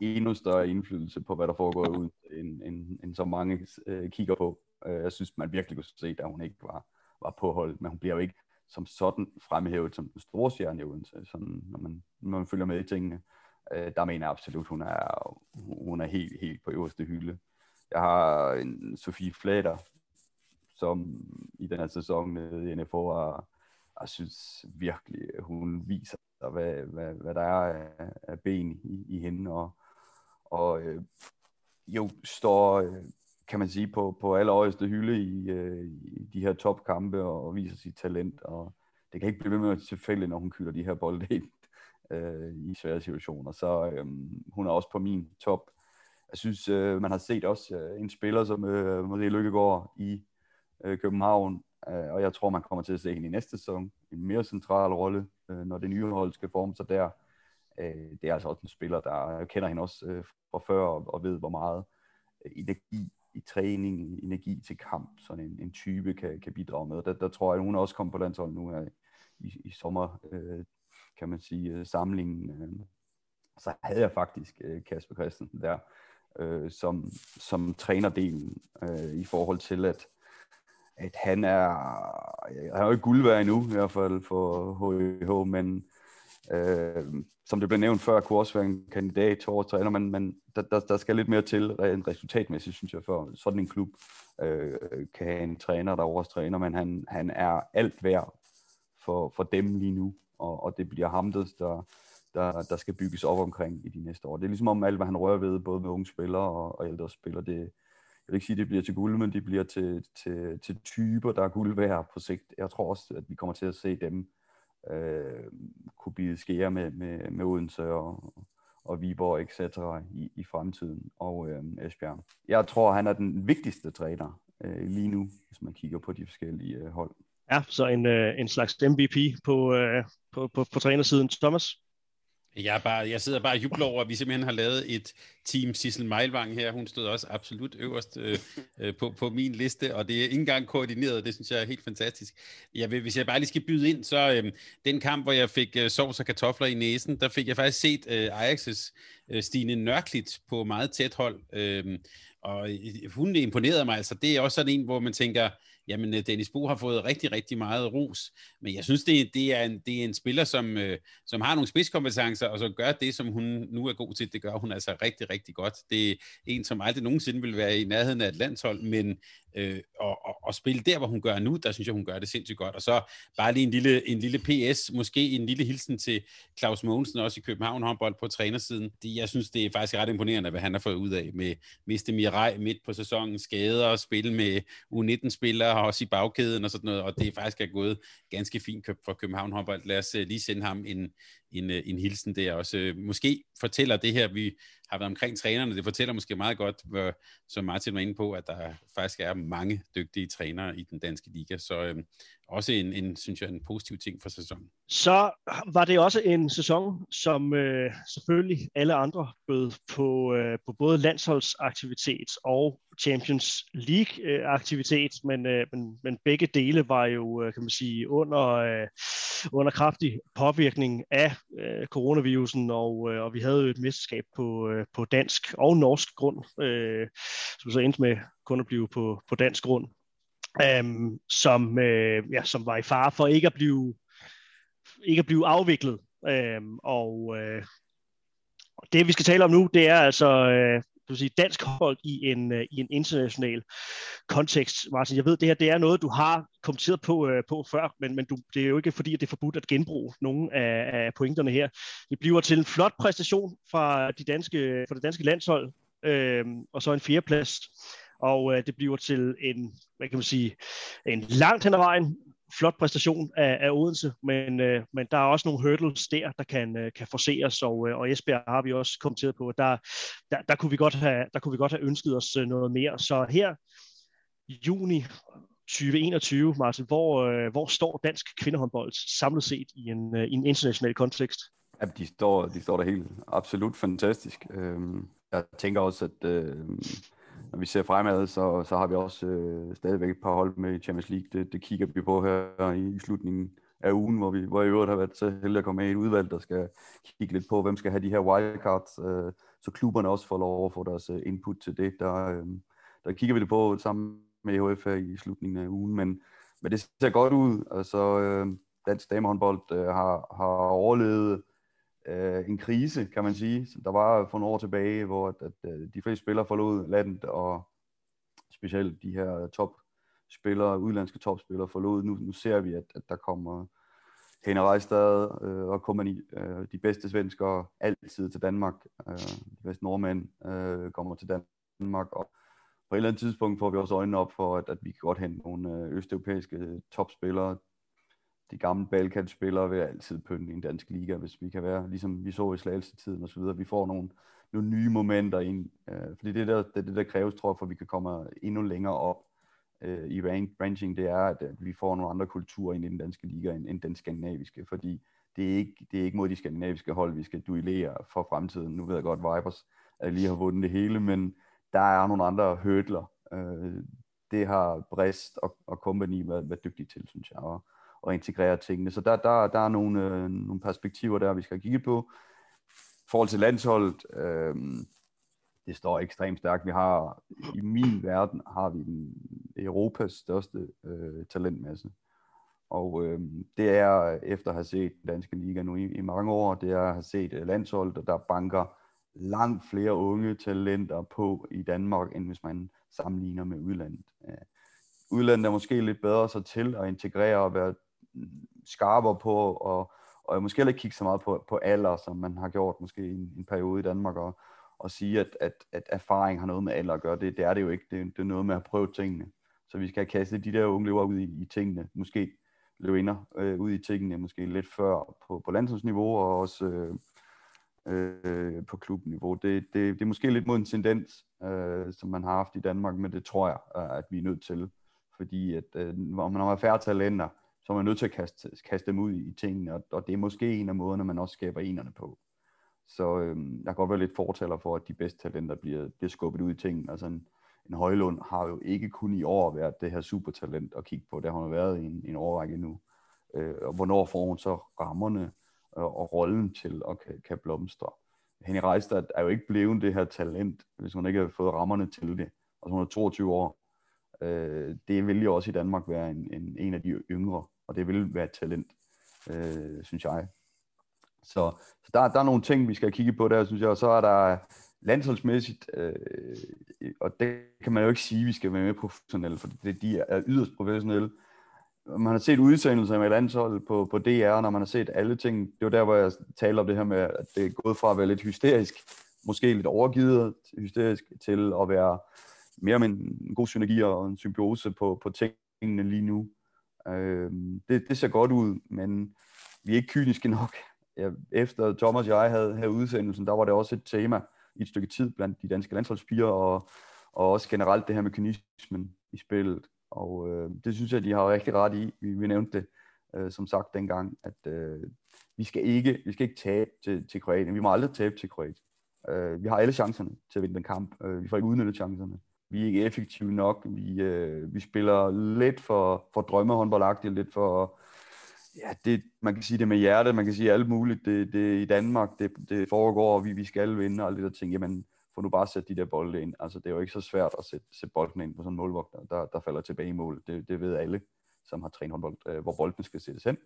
endnu større indflydelse på, hvad der foregår ud, end, end, end så mange øh, kigger på. Øh, jeg synes, man virkelig kunne se, at hun ikke var, var på hold, men hun bliver jo ikke som sådan fremhævet som den store stjerne i Odense, sådan, når, man, når man følger med i tingene. Øh, der mener jeg absolut, hun er, hun er helt, helt på øverste hylde. Jeg har en Sofie Flater, som i den her sæson nede i NFO, og jeg synes virkelig, hun viser, hvad, hvad, hvad der er af, af ben i, i hende, og, og øh, jo står, øh, kan man sige, på, på allerhøjeste hylde i, øh, i de her topkampe og, og viser sit talent, og det kan ikke blive ved med at tilfælde, når hun kylder de her bolde ind øh, i svære situationer. Så øh, hun er også på min top. Jeg synes, øh, man har set også øh, en spiller som øh, Marie Lykkegaard i øh, København, øh, og jeg tror, man kommer til at se hende i næste sæson. En mere central rolle, øh, når det nye hold skal forme sig der. Øh, det er altså også en spiller, der jeg kender hende også øh, fra før og, og ved, hvor meget øh, energi i træning, energi til kamp, sådan en, en type kan, kan bidrage med. Der, der tror jeg, at hun også kommer på landsholdet nu her i, i sommer, øh, kan man sige, øh, samlingen. Øh, så havde jeg faktisk øh, Kasper Christensen der, øh, som, som trænerdelen øh, i forhold til, at, at han er, han er jo ikke guld værd endnu, i hvert fald for HIH, men øh, som det blev nævnt før, kunne også være en kandidat til årets træner, men, men der, der, der skal lidt mere til en resultatmæssigt, synes jeg, for sådan en klub øh, kan have en træner, der årets træner, men han, han er alt værd for, for dem lige nu, og, og det bliver ham, der, der, der skal bygges op omkring i de næste år. Det er ligesom om alt, hvad han rører ved, både med unge spillere og, og ældre spillere, det, jeg vil ikke sige, at det bliver til guld, men det bliver til, til, til typer, der er guld værd på sigt. Jeg tror også, at vi kommer til at se dem øh, kunne blive skære med, med, med Odense og, og Viborg, etc. i, i fremtiden, og øh, Esbjerg. Jeg tror, han er den vigtigste træner øh, lige nu, hvis man kigger på de forskellige øh, hold. Ja, så en, øh, en slags MVP på, øh, på, på, på trænersiden. Thomas? Jeg, er bare, jeg sidder bare og jubler over, at vi simpelthen har lavet et team Sissel Meilvang her. Hun stod også absolut øverst øh, øh, på, på min liste, og det er ikke engang koordineret. Det synes jeg er helt fantastisk. Jeg vil, hvis jeg bare lige skal byde ind, så øh, den kamp, hvor jeg fik øh, sovs og kartofler i næsen, der fik jeg faktisk set øh, Ajax's øh, Stine Nørklit på meget tæt hold. Øhm, øh, og hun imponerede mig. Altså, det er også sådan en, hvor man tænker, jamen øh, Dennis Bo har fået rigtig, rigtig meget ros, men jeg synes, det, det, er, en, det er en spiller, som, øh, som har nogle spidskompetencer, og så gør det, som hun nu er god til, det gør hun altså rigtig, rigtig godt. Det er en, som aldrig nogensinde vil være i nærheden af et landshold, men øh, og, og, og spille der, hvor hun gør nu, der synes jeg, hun gør det sindssygt godt. Og så bare lige en lille, en lille PS, måske en lille hilsen til Claus Mogensen, også i København håndbold på trænersiden. Det, jeg synes, det er faktisk ret imponerende, hvad han har fået ud af med miste Mirai midt på sæsonen, skader og spille med U19-spillere, også i bagkæden og sådan noget, og det er faktisk er gået ganske fint for København håndbold. Lad os øh, lige sende ham en, en, øh, en hilsen der også. Måske fortæller det her, vi har været omkring trænerne, det fortæller måske meget godt, hvor, som Martin var inde på, at der faktisk er mange dygtige trænere i den danske liga, så øh, også en, en, synes jeg, en positiv ting for sæsonen. Så var det også en sæson, som øh, selvfølgelig alle andre bød på, øh, på både landsholdsaktivitet og Champions League-aktivitet, øh, men, øh, men, men begge dele var jo, øh, kan man sige, under, øh, under kraftig påvirkning af øh, coronavirusen, og, øh, og vi havde jo et mesterskab på, øh, på dansk og norsk grund, øh, som så endte med kun at blive på, på dansk grund, øhm, som, øh, ja, som var i fare for ikke at blive, ikke at blive afviklet. Øhm, og øh, det vi skal tale om nu, det er altså øh, du sige, dansk hold i en, øh, i en international kontekst. Martin, jeg ved, det her det er noget, du har kommenteret på, øh, på før, men, men du, det er jo ikke fordi, at det er forbudt at genbruge nogle af, af pointerne her. Det bliver til en flot præstation fra, de danske, fra det danske landshold, øh, og så en fjerdeplads. Og øh, det bliver til en, hvad kan man sige, en langt hen ad vejen flot præstation af, af Odense, men, øh, men der er også nogle hurdles der, der kan, øh, kan forseres, og, øh, og Esbjerg har vi også kommenteret på, der, der, der, kunne vi godt have, der kunne vi godt have ønsket os øh, noget mere. Så her juni, 2021, Martin, hvor, øh, hvor står dansk kvindehåndbold samlet set i en, øh, i en international kontekst? Ja, de står, de står der helt absolut fantastisk. Øhm, jeg tænker også, at øh, når vi ser fremad, så, så har vi også øh, stadigvæk et par hold med i Champions League. Det, det kigger vi på her i slutningen af ugen, hvor vi hvor i øvrigt har været så heldige at komme med i et udvalg, der skal kigge lidt på, hvem skal have de her wildcards, øh, så klubberne også får lov at få deres øh, input til det. Der, øh, der kigger vi det på sammen med EHF her i slutningen af ugen, men, men det ser godt ud. Altså, øh, dansk damehåndbold øh, har, har overlevet øh, en krise, kan man sige. Der var for nogle år tilbage, hvor at, at, øh, de fleste spillere forlod landet, og specielt de her topspillere, udlandske topspillere forlod. Nu, nu ser vi, at, at der kommer Hene Rejstad øh, og kompagni, øh, de bedste svenskere altid til Danmark. Øh, de bedste nordmænd øh, kommer til Danmark, og på et eller andet tidspunkt får vi også øjnene op for, at, at vi kan godt hente nogle øh, østeuropæiske topspillere. De gamle Balkan-spillere vil altid pynte i en dansk liga, hvis vi kan være, ligesom vi så i Slagelse-tiden og så videre. Vi får nogle, nogle nye momenter ind, øh, fordi det der, det, det der kræves, tror jeg, for at vi kan komme endnu længere op øh, i ranking, det er, at, at vi får nogle andre kulturer ind i den danske liga end, end den skandinaviske, fordi det er, ikke, det er ikke mod de skandinaviske hold, vi skal duellere for fremtiden. Nu ved jeg godt, Vipers at lige har vundet det hele, men der er nogle andre hurdler. Øh, det har Brest og, og company været, været dygtige til, synes jeg, Og, at integrere tingene. Så der, der, der er nogle, øh, nogle perspektiver der, vi skal kigge på. I forhold til landsholdet, øh, det står ekstremt stærkt. Vi har, i min verden, har vi den Europas største øh, talentmasse. Og øh, det er, efter at have set danske liga nu i, i mange år, det er at have set øh, landsholdet, der banker langt flere unge talenter på i Danmark, end hvis man sammenligner med udlandet. Øh, udlandet er måske lidt bedre så til at integrere og være skarpere på, og, og måske heller ikke kigge så meget på, på alder, som man har gjort måske i en, en periode i Danmark, og, og sige, at, at, at erfaring har noget med alder at gøre. Det, det er det jo ikke. Det, det er noget med at prøve tingene. Så vi skal kaste de der unge løber ud i, i tingene. Måske løvinder øh, ud i tingene, måske lidt før på, på landsholdsniveau, og også øh, øh, på klubniveau. Det, det, det er måske lidt mod en tendens, øh, som man har haft i Danmark, men det tror jeg, at vi er nødt til. Fordi at, øh, når man har færre talenter, så er man nødt til at kaste, kaste dem ud i tingene, og, og det er måske en af måderne, man også skaber enerne på. Så øhm, jeg kan godt være lidt fortaler for, at de bedste talenter bliver, bliver skubbet ud i tingene. Altså en, en Højlund har jo ikke kun i år været det her supertalent at kigge på. Det har hun været i en, en årrække nu. Øh, og hvornår får hun så rammerne øh, og rollen til at kan, kan blomstre. Henny Reistad er jo ikke blevet det her talent, hvis hun ikke har fået rammerne til det. Altså hun er 22 år. Øh, det vil jo også i Danmark være en, en, en af de yngre, og det vil være et talent, øh, synes jeg. Så, så der, der er nogle ting, vi skal kigge på der, synes jeg, og så er der landsholdsmæssigt, øh, og det kan man jo ikke sige, at vi skal være med professionelle, for det, de er yderst professionelle, man har set udsendelser med landshold på, på DR, når man har set alle ting. Det var der, hvor jeg talte om det her med, at det er gået fra at være lidt hysterisk, måske lidt overgivet hysterisk, til at være mere med en god synergi og en symbiose på, på tingene lige nu. Øh, det, det ser godt ud, men vi er ikke kyniske nok. Ja, efter Thomas og jeg havde, her udsendelsen, der var det også et tema i et stykke tid blandt de danske landsholdspiger, og, og også generelt det her med kynismen i spillet. Og øh, det synes jeg, de har rigtig ret i. Vi, vi nævnte det øh, som sagt dengang, at øh, vi skal ikke vi skal ikke tabe til, til Kroatien. Vi må aldrig tabe til Kroatien. Øh, vi har alle chancerne til at vinde den kamp. Øh, vi får ikke udnyttet chancerne. Vi er ikke effektive nok. Vi, øh, vi spiller lidt for, for drømmehåndboldagtigt, lidt for ja, det, man kan sige det med hjertet, man kan sige alt muligt. Det, det i Danmark, det, det foregår, og vi, vi skal vinde, og alle de der ting. Jamen, få nu bare sætte de der bolde ind. Altså, det er jo ikke så svært at sætte, sætte bolden ind på sådan en målvogter, der, der falder tilbage i mål. Det, det ved alle, som har trænet håndbold, øh, hvor bolden skal sættes hen.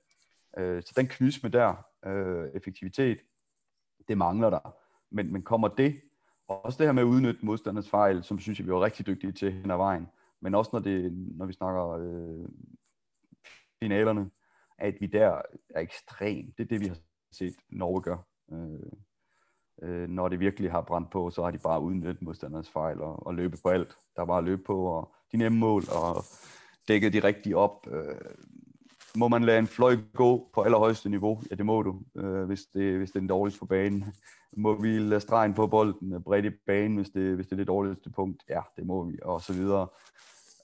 Øh, så den knysme der, øh, effektivitet, det mangler der. Men, men kommer det, også det her med at udnytte modstanders fejl, som synes jeg, vi var rigtig dygtige til hen ad vejen, men også når, det, når vi snakker øh, finalerne, at vi der er ekstremt. Det er det, vi har set Norge gøre. Øh, øh, når det virkelig har brændt på, så har de bare udnyttet modstanders fejl og, og løbet på alt. Der var bare løb på, og de nemme mål, og dækket de rigtigt op. Øh, må man lade en fløj gå på allerhøjeste niveau? Ja, det må du, øh, hvis, det, hvis det er den dårligste på banen. Må vi lade stregen på bolden øh, bredt i banen, hvis det, hvis det er det dårligste punkt? Ja, det må vi, og så videre.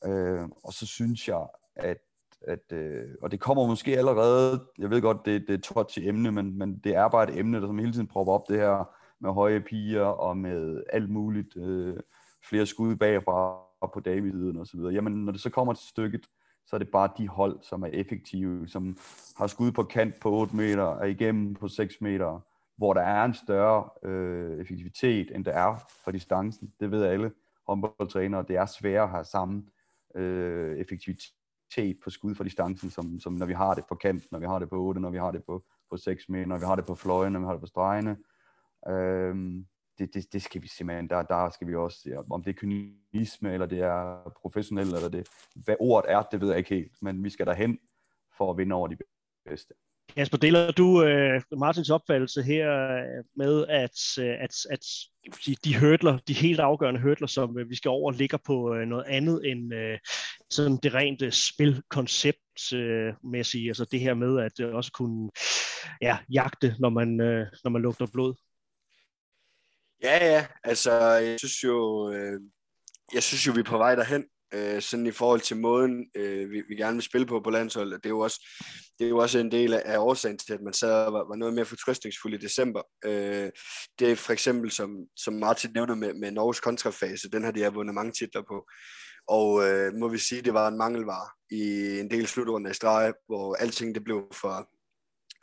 Øh, og så synes jeg, at, at øh, og det kommer måske allerede, jeg ved godt, det, det er et touchy emne, men, men det er bare et emne, der som hele tiden propper op det her med høje piger og med alt muligt, øh, flere skud bagfra på Davididen og så videre. Jamen, når det så kommer til stykket, så er det bare de hold, som er effektive, som har skud på kant på 8 meter, og igennem på 6 meter, hvor der er en større øh, effektivitet, end der er for distancen. Det ved alle håndboldtrænere. Det er sværere at have samme øh, effektivitet på skud for distancen, som, som når vi har det på kant, når vi har det på 8, når vi har det på, på 6 meter, når vi har det på fløjen, når vi har det på stregene. Øh, det, det, det skal vi simpelthen, der, der skal vi også, ja, om det er kynisme, eller det er professionelt, eller det, hvad ordet er, det ved jeg ikke helt, men vi skal derhen for at vinde over de bedste. Kasper, deler du øh, Martins opfattelse her øh, med, at, øh, at, at de, de hurdler, de helt afgørende hurdler, som øh, vi skal over, ligger på noget andet end øh, sådan det rent spilkonceptmæssige, altså det her med at uh, også kunne ja, jagte, når man, øh, når man lugter blod? Ja, ja, altså jeg synes jo, øh, jeg synes jo, vi er på vej derhen, øh, sådan i forhold til måden, øh, vi, vi gerne vil spille på på landsholdet. Det er jo også, det er jo også en del af årsagen til, at man så var, var noget mere fortrøstningsfuld i december. Øh, det er for eksempel, som, som Martin nævner med, med Norges kontrafase, den har de har vundet mange titler på. Og øh, må vi sige, det var en mangelvare i en del slutrunder i streg, hvor alting det blev for,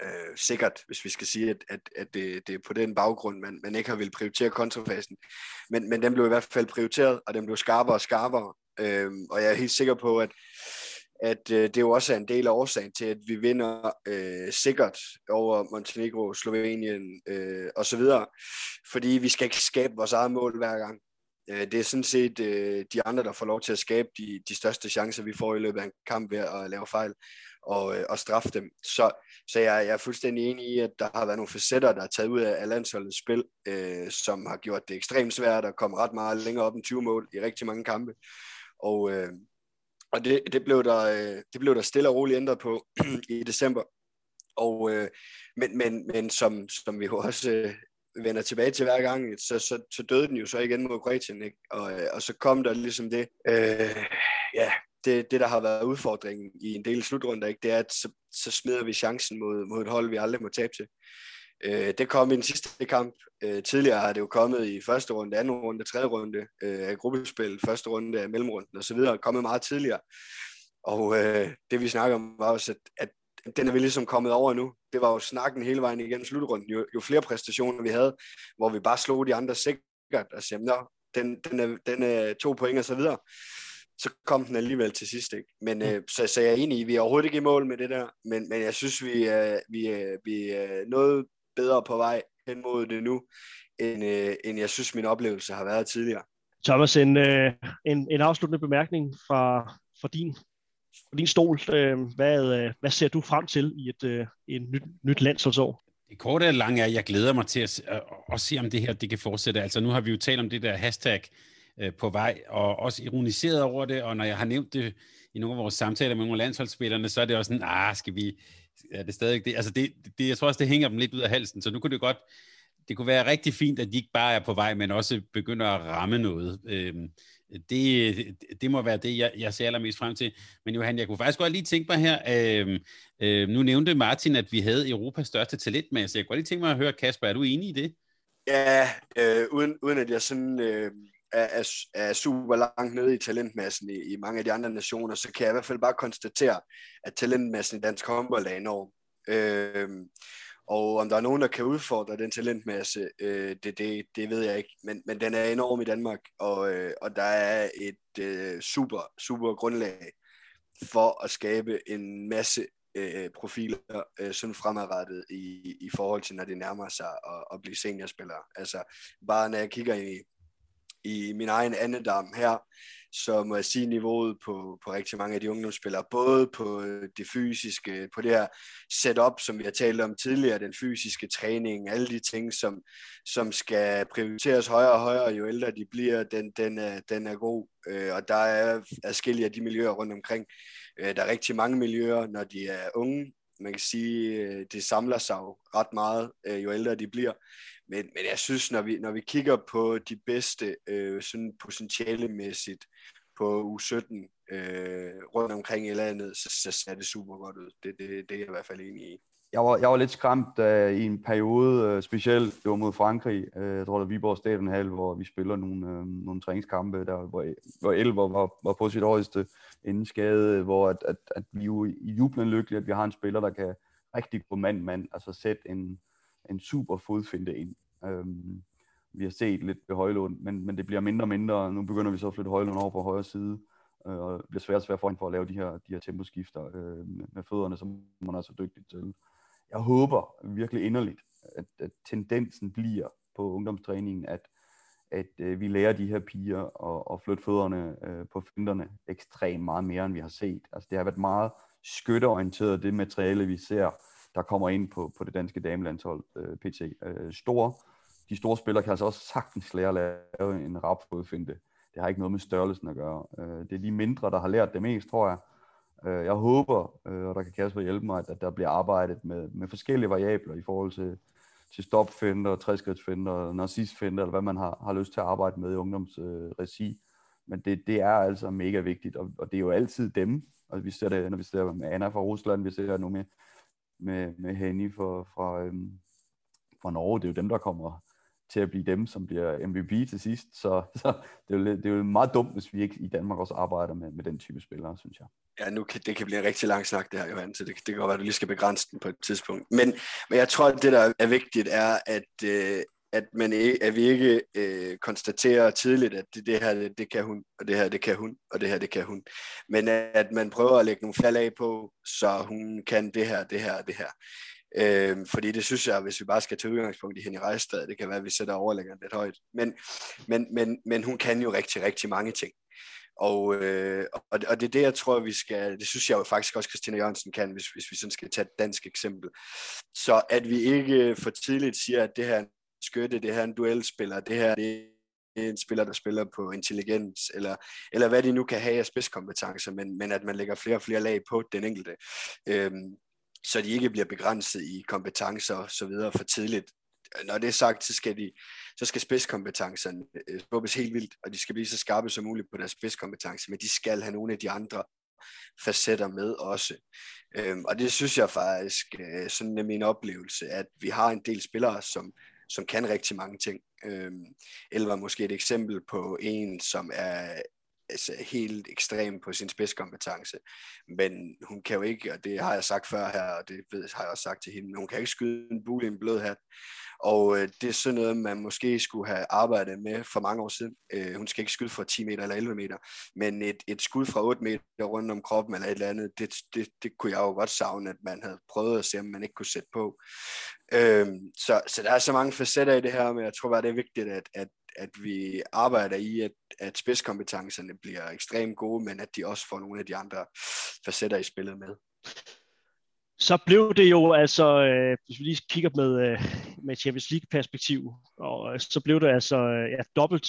øh, sikkert, hvis vi skal sige, at, at, at det, det er på den baggrund, man, man ikke har vil prioritere kontrafasen. Men, men den blev i hvert fald prioriteret, og den blev skarpere og skarpere. Øh, og jeg er helt sikker på, at, at øh, det jo også er en del af årsagen til, at vi vinder øh, sikkert over Montenegro, Slovenien øh, osv. Fordi vi skal ikke skabe vores eget mål hver gang. Øh, det er sådan set øh, de andre, der får lov til at skabe de, de største chancer, vi får i løbet af en kamp ved at lave fejl og, øh, og straffe dem. Så, så jeg, jeg er fuldstændig enig i, at der har været nogle facetter, der er taget ud af, af landsholdets spil, øh, som har gjort det ekstremt svært at komme ret meget længere op end 20 mål i rigtig mange kampe. Og, øh, og det, det, blev der, øh, det blev der stille og roligt ændret på i december. Og, øh, men, men, men som, som vi jo også øh, vender tilbage til hver gang, så, så, så døde den jo så igen mod Kroatien, ikke? Og, øh, og så kom der ligesom det, øh, ja, det, det, der har været udfordringen i en del slutrunder, ikke, det er, at så, så smider vi chancen mod, mod et hold, vi aldrig må tabe til. Øh, det kom i den sidste kamp. Øh, tidligere har det jo kommet i første runde, anden runde, tredje runde øh, af gruppespil, første runde af mellemrunden osv. kommet meget tidligere. Og øh, det vi snakker om var også, at, at den er vi ligesom kommet over nu. Det var jo snakken hele vejen igennem slutrunden. Jo, jo flere præstationer vi havde, hvor vi bare slog de andre sikkert og sagde, Nå, den, den, er, den er to point og så videre så kom den alligevel til sidst. Ikke? Men øh, så, så jeg er enig i, vi er overhovedet ikke i mål med det der, men, men jeg synes, vi er, vi, er, vi er noget bedre på vej hen mod det nu, end, øh, end jeg synes, min oplevelse har været tidligere. Thomas, en, øh, en, en afsluttende bemærkning fra, fra din, fra din stol. Øh, hvad, øh, hvad ser du frem til i et, øh, et nyt, nyt landsholdsår? Det korte og lange er, at jeg glæder mig til at, at, at se, om det her det kan fortsætte. Altså nu har vi jo talt om det der hashtag øh, på vej, og også ironiseret over det, og når jeg har nævnt det i nogle af vores samtaler med nogle af landsholdsspillerne, så er det også sådan, ah, skal vi, er det stadig det? Altså det, det, jeg tror også, det hænger dem lidt ud af halsen, så nu kunne det godt, det kunne være rigtig fint, at de ikke bare er på vej, men også begynder at ramme noget. Øhm, det, det må være det, jeg, jeg ser allermest frem til. Men Johan, jeg kunne faktisk godt lige tænke mig her, øh, øh, nu nævnte Martin, at vi havde Europas største talentmasse. Jeg kunne godt lige tænke mig at høre, Kasper, er du enig i det? Ja, øh, uden, uden at jeg sådan øh, er, er, er super langt nede i talentmassen i, i mange af de andre nationer, så kan jeg i hvert fald bare konstatere, at talentmassen i dansk håndbold er enorm. Øh, og om der er nogen, der kan udfordre den talentmasse, øh, det, det, det ved jeg ikke. Men, men den er enorm i Danmark, og, øh, og der er et øh, super, super grundlag for at skabe en masse øh, profiler øh, sådan fremadrettet i, i forhold til, når det nærmer sig at, at blive seniorspiller. Altså bare når jeg kigger i, i min egen andedam her, så må jeg sige niveauet på, på rigtig mange af de ungdomsspillere, både på øh, det fysiske, på det her setup, som vi har talt om tidligere, den fysiske træning, alle de ting, som, som skal prioriteres højere og højere, jo ældre de bliver, den, den, er, den er god. Øh, og der er forskellige af de miljøer rundt omkring. Øh, der er rigtig mange miljøer, når de er unge, man kan sige, det samler sig jo ret meget, jo ældre de bliver. Men, men jeg synes, når vi, når vi kigger på de bedste øh, sådan potentialemæssigt på U17, øh, rundt omkring i landet, så, så ser det super godt ud. Det, det, det er jeg i hvert fald enig i. Jeg var, jeg var lidt skræmt uh, i en periode, uh, specielt det var mod Frankrig, uh, jeg tror det var Viborg Stadionhal, hvor vi spiller nogle, uh, nogle træningskampe, der, hvor, hvor Elver var, var på sit højeste inden skade, hvor at, at, at vi jo i jublen lykkelige, at vi har en spiller, der kan rigtig gå mand-mand, altså sætte en, en super fodfinde ind. Øhm, vi har set lidt ved Højlund, men, men det bliver mindre og mindre. Nu begynder vi så at flytte Højlund over på højre side, øh, og det bliver svært og svært for hende for at lave de her, de her temposkifter øh, med fødderne, som man er så dygtig til. Jeg håber virkelig inderligt, at, at tendensen bliver på ungdomstræningen, at, at øh, vi lærer de her piger at, at flytte fødderne øh, på finterne ekstremt meget mere, end vi har set. Altså, det har været meget skytteorienteret, det materiale, vi ser, der kommer ind på, på det danske damelandshold øh, PT. Øh, store de store spillere kan altså også sagtens lære at lave en rapfodfinte. Det har ikke noget med størrelsen at gøre. Øh, det er de mindre, der har lært det mest, tror jeg. Øh, jeg håber, øh, og der kan Kasper hjælpe mig, at der bliver arbejdet med, med forskellige variabler i forhold til, til stopfinder, træskridtsfinder, narcissfinder, eller hvad man har, har lyst til at arbejde med i ungdomsregi. Men det, det er altså mega vigtigt, og, og det er jo altid dem. Og vi ser det, når vi ser med Anna fra Rusland, vi ser nu med, med, med Henny for, fra, øhm, fra Norge. Det er jo dem, der kommer, til at blive dem, som bliver MVP til sidst. Så, så det, er jo, det er jo meget dumt, hvis vi ikke i Danmark også arbejder med, med den type spillere, synes jeg. Ja, nu kan, det kan blive en rigtig lang snak, det her, Johan, så det, det kan godt være, at du lige skal begrænse den på et tidspunkt. Men, men jeg tror, at det, der er vigtigt, er, at, øh, at, man ikke, at vi ikke øh, konstaterer tidligt, at det, det her, det, det kan hun, og det her, det kan hun, og det her, det kan hun. Men at man prøver at lægge nogle fald af på, så hun kan det her, det her og det her. Øh, fordi det synes jeg, hvis vi bare skal tage udgangspunkt i hende i Rejstad, det kan være, at vi sætter overlæggeren lidt højt. Men, men, men, men hun kan jo rigtig, rigtig mange ting. Og, øh, og, og det er det, jeg tror, vi skal, det synes jeg jo faktisk også, Christina Jørgensen kan, hvis, hvis vi sådan skal tage et dansk eksempel. Så at vi ikke for tidligt siger, at det her er en skytte, det her er en duelspiller, det her det er en spiller, der spiller på intelligens, eller, eller hvad de nu kan have af spidskompetencer, men, men at man lægger flere og flere lag på den enkelte. Øhm, så de ikke bliver begrænset i kompetencer og så videre for tidligt. Når det er sagt, så skal, de, så skal spidskompetencerne øh, helt vildt, og de skal blive så skarpe som muligt på deres spidskompetencer, men de skal have nogle af de andre facetter med også. Øhm, og det synes jeg faktisk, øh, sådan er min oplevelse, at vi har en del spillere, som, som kan rigtig mange ting. Øhm, eller måske et eksempel på en, som er altså, helt ekstrem på sin spidskompetence. Men hun kan jo ikke, og det har jeg sagt før her, og det ved, har jeg også sagt til hende, hun kan ikke skyde en bule i en blød hat. Og øh, det er sådan noget, man måske skulle have arbejdet med for mange år siden. Øh, hun skal ikke skyde fra 10 meter eller 11 meter, men et, et skud fra 8 meter rundt om kroppen eller et eller andet, det, det, det kunne jeg jo godt savne, at man havde prøvet at se, om man ikke kunne sætte på. Øh, så, så der er så mange facetter i det her, men jeg tror bare, det er vigtigt, at, at at vi arbejder i, at, at spidskompetencerne bliver ekstremt gode, men at de også får nogle af de andre facetter i spillet med. Så blev det jo altså, øh, hvis vi lige kigger med, øh, med Champions League perspektiv, og øh, så blev det altså øh, ja, dobbelt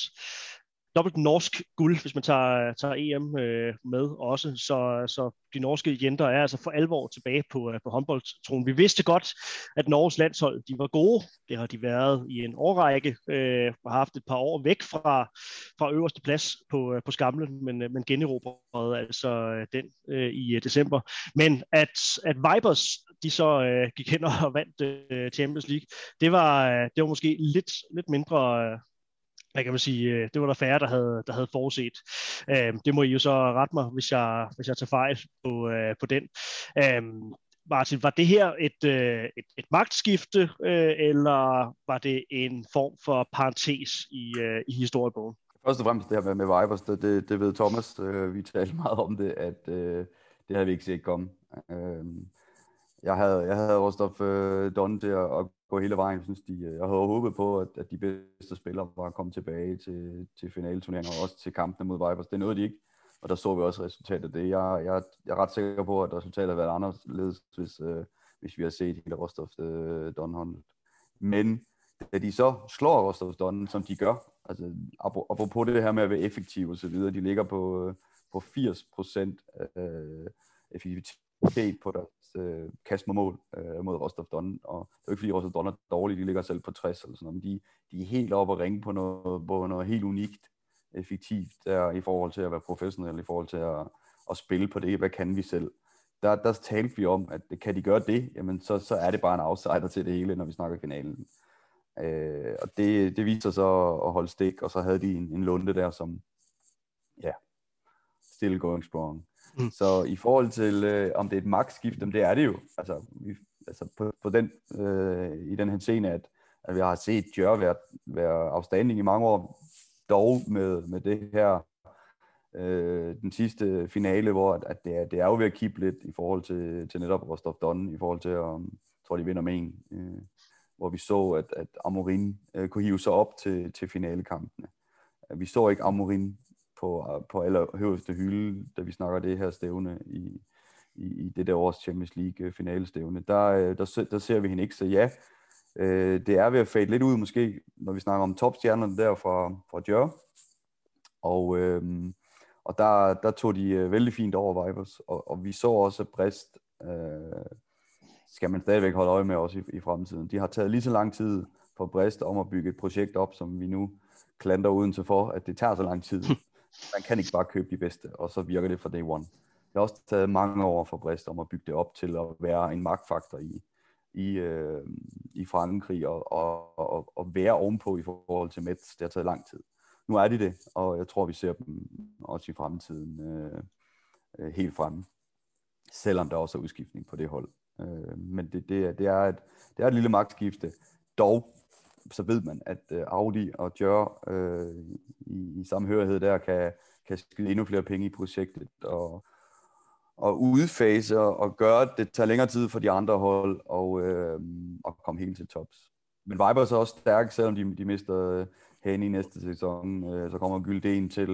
dobbelt norsk guld, hvis man tager, tager EM øh, med også. Så, så de norske jenter er altså for alvor tilbage på, øh, på håndboldtronen. Vi vidste godt, at Norges landshold de var gode. Det har de været i en årrække øh, og har haft et par år væk fra, fra øverste plads på, øh, på skamlen, men, øh, men generobrede altså øh, den øh, i øh, december. Men at, at Vipers de så øh, gik hen og vandt øh, Champions League, det var, øh, det var måske lidt, lidt mindre... Øh, hvad kan man sige, øh, det var der færre, der havde, der havde forset. Øh, det må I jo så rette mig, hvis jeg, hvis jeg tager fejl på, øh, på den. Øh, Martin, var det her et, øh, et, et magtskifte, øh, eller var det en form for parentes i, øh, i historiebogen? Først og fremmest det her med, med Vipers, det, det, det ved Thomas, øh, vi talte meget om det, at øh, det havde vi ikke set komme. Øh, jeg havde, jeg havde Rostov øh, Don til at, at gå hele vejen. Jeg, synes, de, øh, jeg havde håbet på, at, at de bedste spillere var kommet tilbage til, til finaleturneringen og også til kampene mod Vipers. Det nåede de ikke, og der så vi også resultatet af det. Jeg, jeg, jeg er ret sikker på, at resultatet havde været anderledes, hvis, øh, hvis vi har set hele Rostov øh, Don Men da de så slår Rostov Don, som de gør, altså apropos det her med at være effektiv og så videre, de ligger på, øh, på 80 procent øh, effektivitet på deres øh, kast mod mål øh, mod Rostov Don, og det er jo ikke fordi Rostov Don er dårlige, de ligger selv på 60 eller sådan noget, men de, de er helt oppe og ringe på noget, på noget helt unikt effektivt der, i forhold til at være professionel, i forhold til at, at spille på det, hvad kan vi selv? Der, der talte vi om, at kan de gøre det, jamen så, så er det bare en outsider til det hele, når vi snakker finalen. Øh, og det, det viser så at holde stik, og så havde de en, en lunde der, som, ja, still going strong. Mm. Så i forhold til, øh, om det er et magtskift, det er det jo. Altså, vi, altså på, på den, øh, i den her scene, at, at vi har set Jør være, være afstanding i mange år, dog med, med det her, øh, den sidste finale, hvor at, at det, er, det er jo ved at kippe lidt i forhold til, til netop Rostov Don, i forhold til, om, jeg tror de vinder med en, øh, hvor vi så, at, at Amorin øh, kunne hive sig op til, til finalekampene. Vi så ikke Amorin på, på allerhøjeste hylde, da vi snakker det her stævne i, i, i det der års Champions League øh, finalestævne. Der, øh, der, der ser vi hende ikke, så ja, øh, det er ved at fade lidt ud måske, når vi snakker om topstjernerne der fra, fra Djør. Og, øh, og der, der tog de øh, vældig fint over Vipers, og, og vi så også Brest, øh, skal man stadigvæk holde øje med også i, i fremtiden. De har taget lige så lang tid for Brest om at bygge et projekt op, som vi nu klander uden til for, at det tager så lang tid. Man kan ikke bare købe de bedste, og så virker det for day one. Det har også taget mange år for Brest om at bygge det op til at være en magtfaktor i, i, øh, i Frankrig og, og, og, og være ovenpå i forhold til Mets. Det har taget lang tid. Nu er de det, og jeg tror, vi ser dem også i fremtiden øh, øh, helt fremme. Selvom der også er udskiftning på det hold. Øh, men det, det, er, det, er et, det er et lille magtskifte. Dog så ved man, at øh, Audi og Jør øh, i, i samhørighed der kan, kan skyde endnu flere penge i projektet og, og udfase og, og gøre, at det tager længere tid for de andre hold og, øh, og komme helt til tops. Men Viper er så også stærk, selvom de, de mister øh, Hane i næste sæson. Øh, så kommer Gylden til.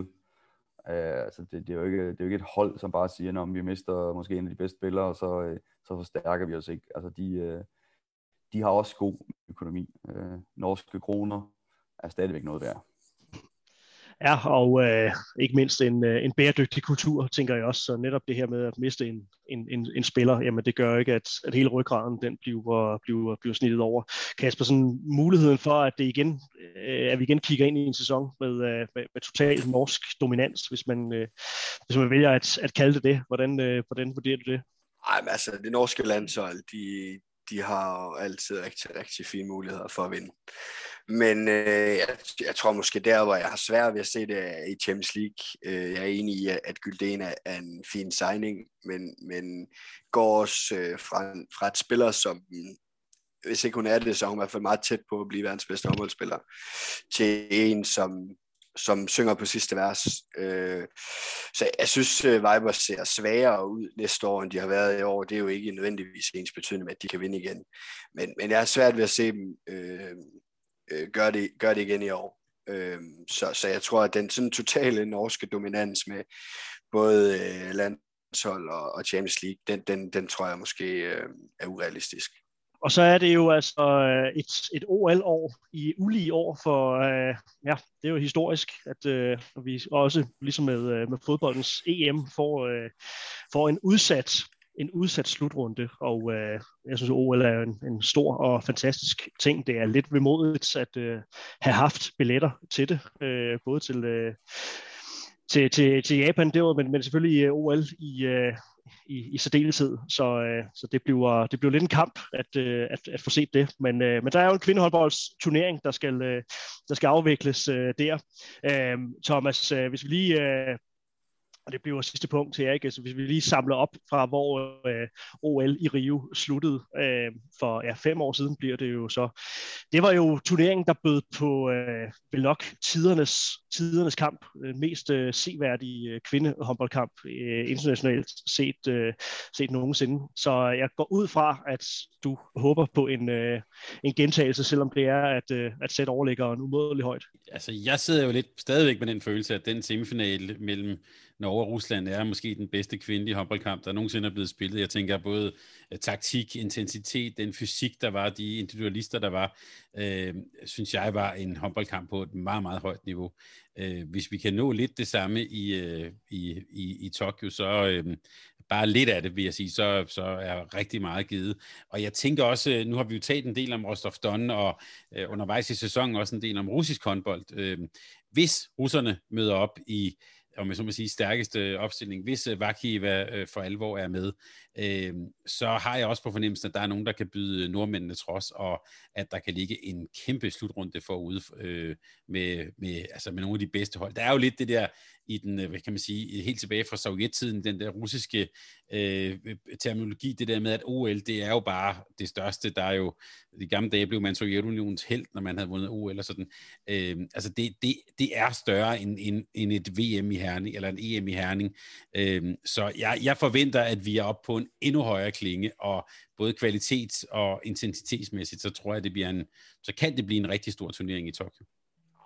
Øh, altså det, det, er jo ikke, det er jo ikke et hold, som bare siger, at vi mister måske en af de bedste spillere, og så, øh, så forstærker vi os ikke. Altså de, øh, de har også god økonomi. Øh, norske kroner er stadigvæk noget værd. Ja, og øh, ikke mindst en, øh, en bæredygtig kultur, tænker jeg også. Så netop det her med at miste en, en, en, en spiller, jamen det gør ikke, at, at hele ryggraden den bliver, bliver, bliver snittet over. Kasper, sådan muligheden for, at det igen, øh, at vi igen kigger ind i en sæson med, øh, med, med total norsk dominans, hvis man, øh, hvis man vælger at, at kalde det det. Hvordan, øh, hvordan vurderer du det? Ej, men altså, det norske landshold, de, de har jo altid rigtig, rigtig fine muligheder for at vinde. Men øh, jeg, jeg tror måske der, hvor jeg har svært ved at se det i Champions League. Øh, jeg er enig i, at Gylden er, er en fin signing, men, men går også øh, fra, fra et spiller, som hvis ikke hun er det, så er hun i hvert fald meget tæt på at blive verdens bedste håndboldspiller, til en, som som synger på sidste vers. Øh, så jeg synes, Vipers Vibers ser svagere ud næste år, end de har været i år. Det er jo ikke nødvendigvis ens betydende med, at de kan vinde igen. Men, men jeg er svært ved at se dem øh, øh, gøre, det, gøre det igen i år. Øh, så, så jeg tror, at den sådan totale norske dominans med både øh, landshold og, og Champions League, den, den, den tror jeg måske øh, er urealistisk. Og så er det jo altså øh, et, et OL-år i ulige år for, øh, ja, det er jo historisk, at øh, vi også, ligesom med, øh, med fodboldens EM, får, øh, får en udsat en udsat slutrunde, og øh, jeg synes, at OL er en, en stor og fantastisk ting. Det er lidt vemodigt at øh, have haft billetter til det, øh, både til, øh, til, til, til Japan det var, men, men selvfølgelig øh, OL i, i, i særdeleshed. Så, øh, så det, bliver, det bliver lidt en kamp at, øh, at, at få set det. Men, øh, men der er jo en kvindehåndboldsturnering, der skal, øh, der skal afvikles øh, der. Øh, Thomas, øh, hvis vi lige øh, og det bliver sidste punkt her, ikke? Altså, hvis vi lige samler op fra, hvor øh, OL i Rio sluttede øh, for ja, fem år siden, bliver det jo så. Det var jo turneringen, der bød på øh, vel nok tidernes, tidernes kamp, øh, mest øh, seværdige øh, kvindehåndboldkamp øh, internationalt set, øh, set nogensinde. Så jeg går ud fra, at du håber på en, øh, en gentagelse, selvom det er at, øh, at sætte overlæggeren umådelig højt. Altså, jeg sidder jo lidt stadigvæk med den følelse, at den semifinal mellem Norge og Rusland er måske den bedste kvindelige håndboldkamp, der nogensinde er blevet spillet. Jeg tænker både øh, taktik, intensitet, den fysik, der var, de individualister, der var, øh, synes jeg var en håndboldkamp på et meget, meget højt niveau. Øh, hvis vi kan nå lidt det samme i, øh, i, i, i Tokyo, så øh, bare lidt af det, vil jeg sige, så, så er rigtig meget givet. Og jeg tænker også, øh, nu har vi jo talt en del om Rostov Don, og øh, undervejs i sæsonen også en del om russisk håndbold. Øh, hvis russerne møder op i om jeg så må sige, stærkeste opstilling, hvis øh, Vakiva øh, for alvor er med, øh, så har jeg også på fornemmelsen, at der er nogen, der kan byde nordmændene trods, og at der kan ligge en kæmpe slutrunde forude øh, med, med, altså med nogle af de bedste hold. Der er jo lidt det der i den, øh, hvad kan man sige, helt tilbage fra sovjettiden, den der russiske øh, terminologi, det der med, at OL, det er jo bare det største. Der er jo, i gamle dage blev man Sovjetunionens held, når man havde vundet OL og sådan. Øh, altså det, det, det er større end, end, end et VM i Herning, eller en EM i Herning. Øh, så jeg, jeg forventer, at vi er oppe på en endnu højere klinge, og både kvalitet og intensitetsmæssigt, så tror jeg, det bliver en, så kan det blive en rigtig stor turnering i Tokyo.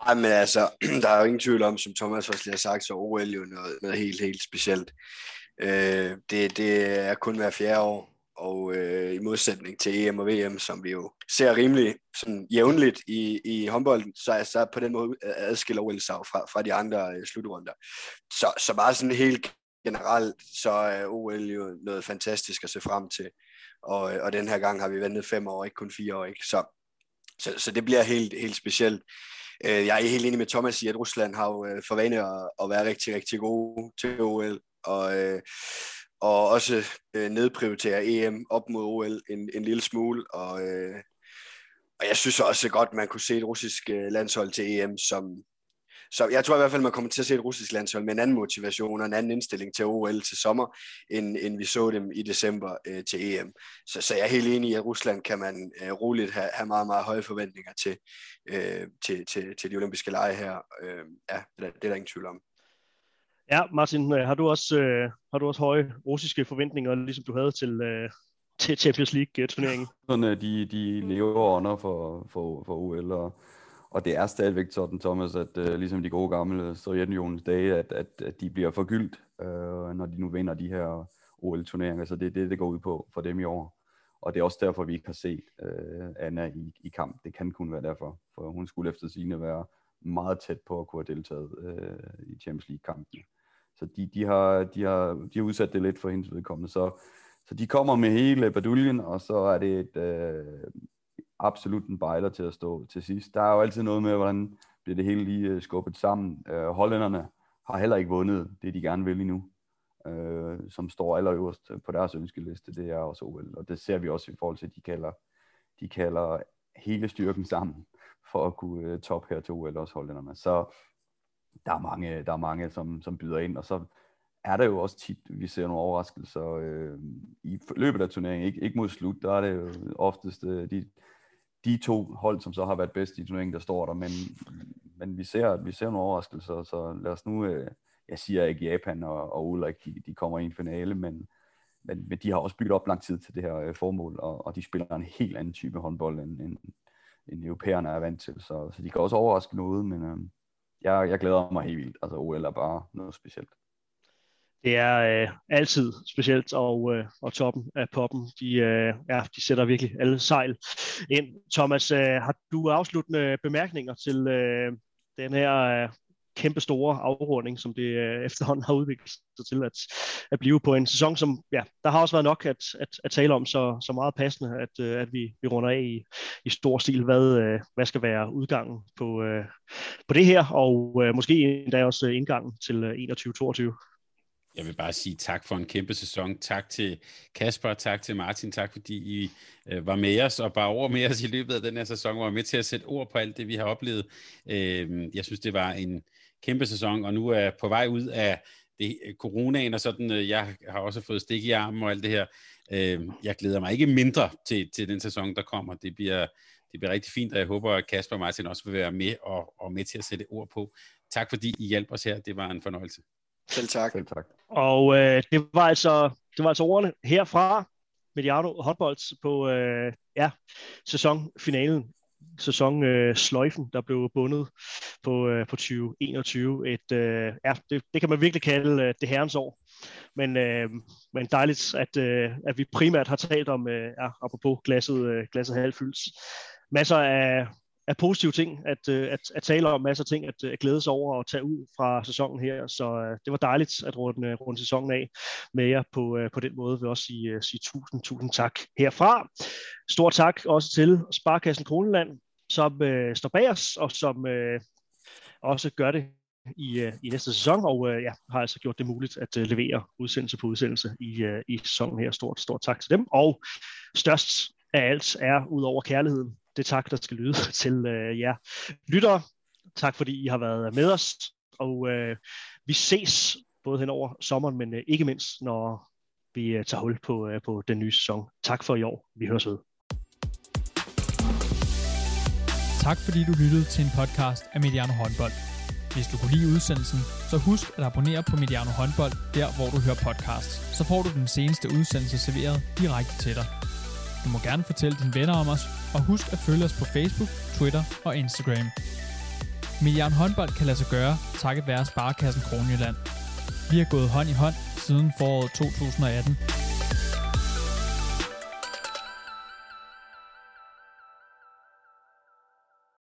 Ej, men altså, der er jo ingen tvivl om, som Thomas også lige har sagt, så OL jo noget, noget helt, helt specielt. Øh, det, det er kun hver fjerde år, og øh, i modsætning til EM og VM, som vi jo ser rimelig sådan jævnligt i, i håndbolden, så er så på den måde adskiller OL sig fra, fra de andre øh, slutrunder. Så, så bare sådan helt generelt, så er OL jo noget fantastisk at se frem til. Og, øh, og den her gang har vi ventet fem år, ikke kun fire år. Ikke? Så, så, så det bliver helt, helt specielt. Øh, jeg er helt enig med Thomas i, at Rusland har jo øh, for vane at, at være rigtig, rigtig gode til OL, og, og også nedprioritere EM op mod OL en, en lille smule, og, og jeg synes også godt, man kunne se et russisk landshold til EM, som, så jeg tror i hvert fald, man kommer til at se et russisk landshold med en anden motivation og en anden indstilling til OL til sommer, end, end vi så dem i december øh, til EM. Så, så jeg er helt enig i, at Rusland kan man øh, roligt have, have meget, meget høje forventninger til, øh, til, til, til de olympiske lege her. Øh, ja, det er, det er der ingen tvivl om. Ja, Martin, øh, har du også, øh, har du også høje russiske forventninger, ligesom du havde til, øh, til Champions League-turneringen? Sådan, øh, de, de lever under for, for, for OL, og og det er stadigvæk sådan, Thomas, at øh, ligesom de gode gamle Sovjetunionens dage, at, at, at de bliver forgyldt, øh, når de nu vinder de her OL-turneringer. Så det er det, det går ud på for dem i år. Og det er også derfor, vi ikke har set øh, Anna i, i kamp. Det kan kun være derfor, for hun skulle efter sine være meget tæt på at kunne have deltaget øh, i Champions League-kampen. Så de, de, har, de, har, de har udsat det lidt for hendes vedkommende. Så, så de kommer med hele baduljen, og så er det et, øh, absolut en bejler til at stå til sidst. Der er jo altid noget med, hvordan bliver det hele lige øh, skubbet sammen. Øh, hollænderne har heller ikke vundet det, de gerne vil endnu, øh, som står allerøverst på deres ønskeliste, det er også OL. Og det ser vi også i forhold til, at de kalder, de kalder hele styrken sammen for at kunne øh, top her til OL, også hollænderne. Så der er mange, der er mange som, som byder ind, og så er der jo også tit, vi ser nogle overraskelser øh, i løbet af turneringen, ikke, ikke mod slut, der er det jo oftest øh, de, de to hold, som så har været bedst i turneringen, der står der, men, men vi ser, vi ser nogle overraskelser, så lad os nu, øh, jeg siger ikke Japan og, og Ulrik, de, de kommer i en finale, men, men, men de har også bygget op lang tid til det her øh, formål, og, og de spiller en helt anden type håndbold, end, end, end europæerne er vant til, så, så de kan også overraske noget, men øh, jeg, jeg glæder mig helt vildt, altså OL er bare noget specielt det er øh, altid specielt, og, øh, og toppen af poppen, de, øh, ja, de sætter virkelig alle sejl ind. Thomas, øh, har du afsluttende bemærkninger til øh, den her øh, kæmpe store afrunding, som det øh, efterhånden har udviklet sig til at, at blive på en sæson, som ja, der har også været nok at, at, at tale om, så, så meget passende, at, øh, at vi, vi runder af i, i stor stil, hvad, øh, hvad skal være udgangen på, øh, på det her, og øh, måske endda også indgangen til øh, 21-22. Jeg vil bare sige tak for en kæmpe sæson. Tak til Kasper, tak til Martin, tak fordi I øh, var med os og bare over med os i løbet af den her sæson, og var med til at sætte ord på alt det, vi har oplevet. Øh, jeg synes, det var en kæmpe sæson, og nu er jeg på vej ud af det, øh, coronaen og sådan. Øh, jeg har også fået stik i armen og alt det her. Øh, jeg glæder mig ikke mindre til, til den sæson, der kommer. Det bliver, det bliver rigtig fint, og jeg håber, at Kasper og Martin også vil være med og, og med til at sætte ord på. Tak fordi I hjalp os her. Det var en fornøjelse. Selv tak. Selv tak. Og øh, det var altså det var altså ordene herfra Mediano håndbold på øh, ja, sæsonfinalen sæson øh, sløjfen, der blev bundet på, øh, på 2021. Et, øh, ja, det, det kan man virkelig kalde øh, det herrens år. Men, øh, men dejligt, at, øh, at vi primært har talt om, øh, ja, apropos glasset, øh, glasset halvfyldt, masser af, af positive ting at, øh, at, at tale om, masser af ting at, øh, at glæde sig over og tage ud fra sæsonen her. Så uh, det var dejligt at runde, runde sæsonen af med jer på, uh, på den måde. Jeg vil også sige, uh, sige tusind, tusind tak herfra. Stor tak også til Sparkassen Kroneland, som uh, står bag os, og som uh, også gør det i, uh, i næste sæson, og uh, ja, har altså gjort det muligt at uh, levere udsendelse på udsendelse i, uh, i sæsonen her. Stort, stort tak til dem. Og størst af alt er, ud over kærligheden, det tak, der skal lyde til øh, jer lyttere. Tak fordi I har været med os, og øh, vi ses både hen over sommeren, men øh, ikke mindst, når vi øh, tager hul på, øh, på den nye sæson. Tak for i år. Vi høres ved. Tak fordi du lyttede til en podcast af Mediano Håndbold. Hvis du kunne lide udsendelsen, så husk at abonnere på Mediano Håndbold, der hvor du hører podcasts. Så får du den seneste udsendelse serveret direkte til dig. Du må gerne fortælle dine venner om os, og husk at følge os på Facebook, Twitter og Instagram. Mediano Håndbold kan lade sig gøre, takket være Sparkassen Kronjylland. Vi har gået hånd i hånd siden foråret 2018,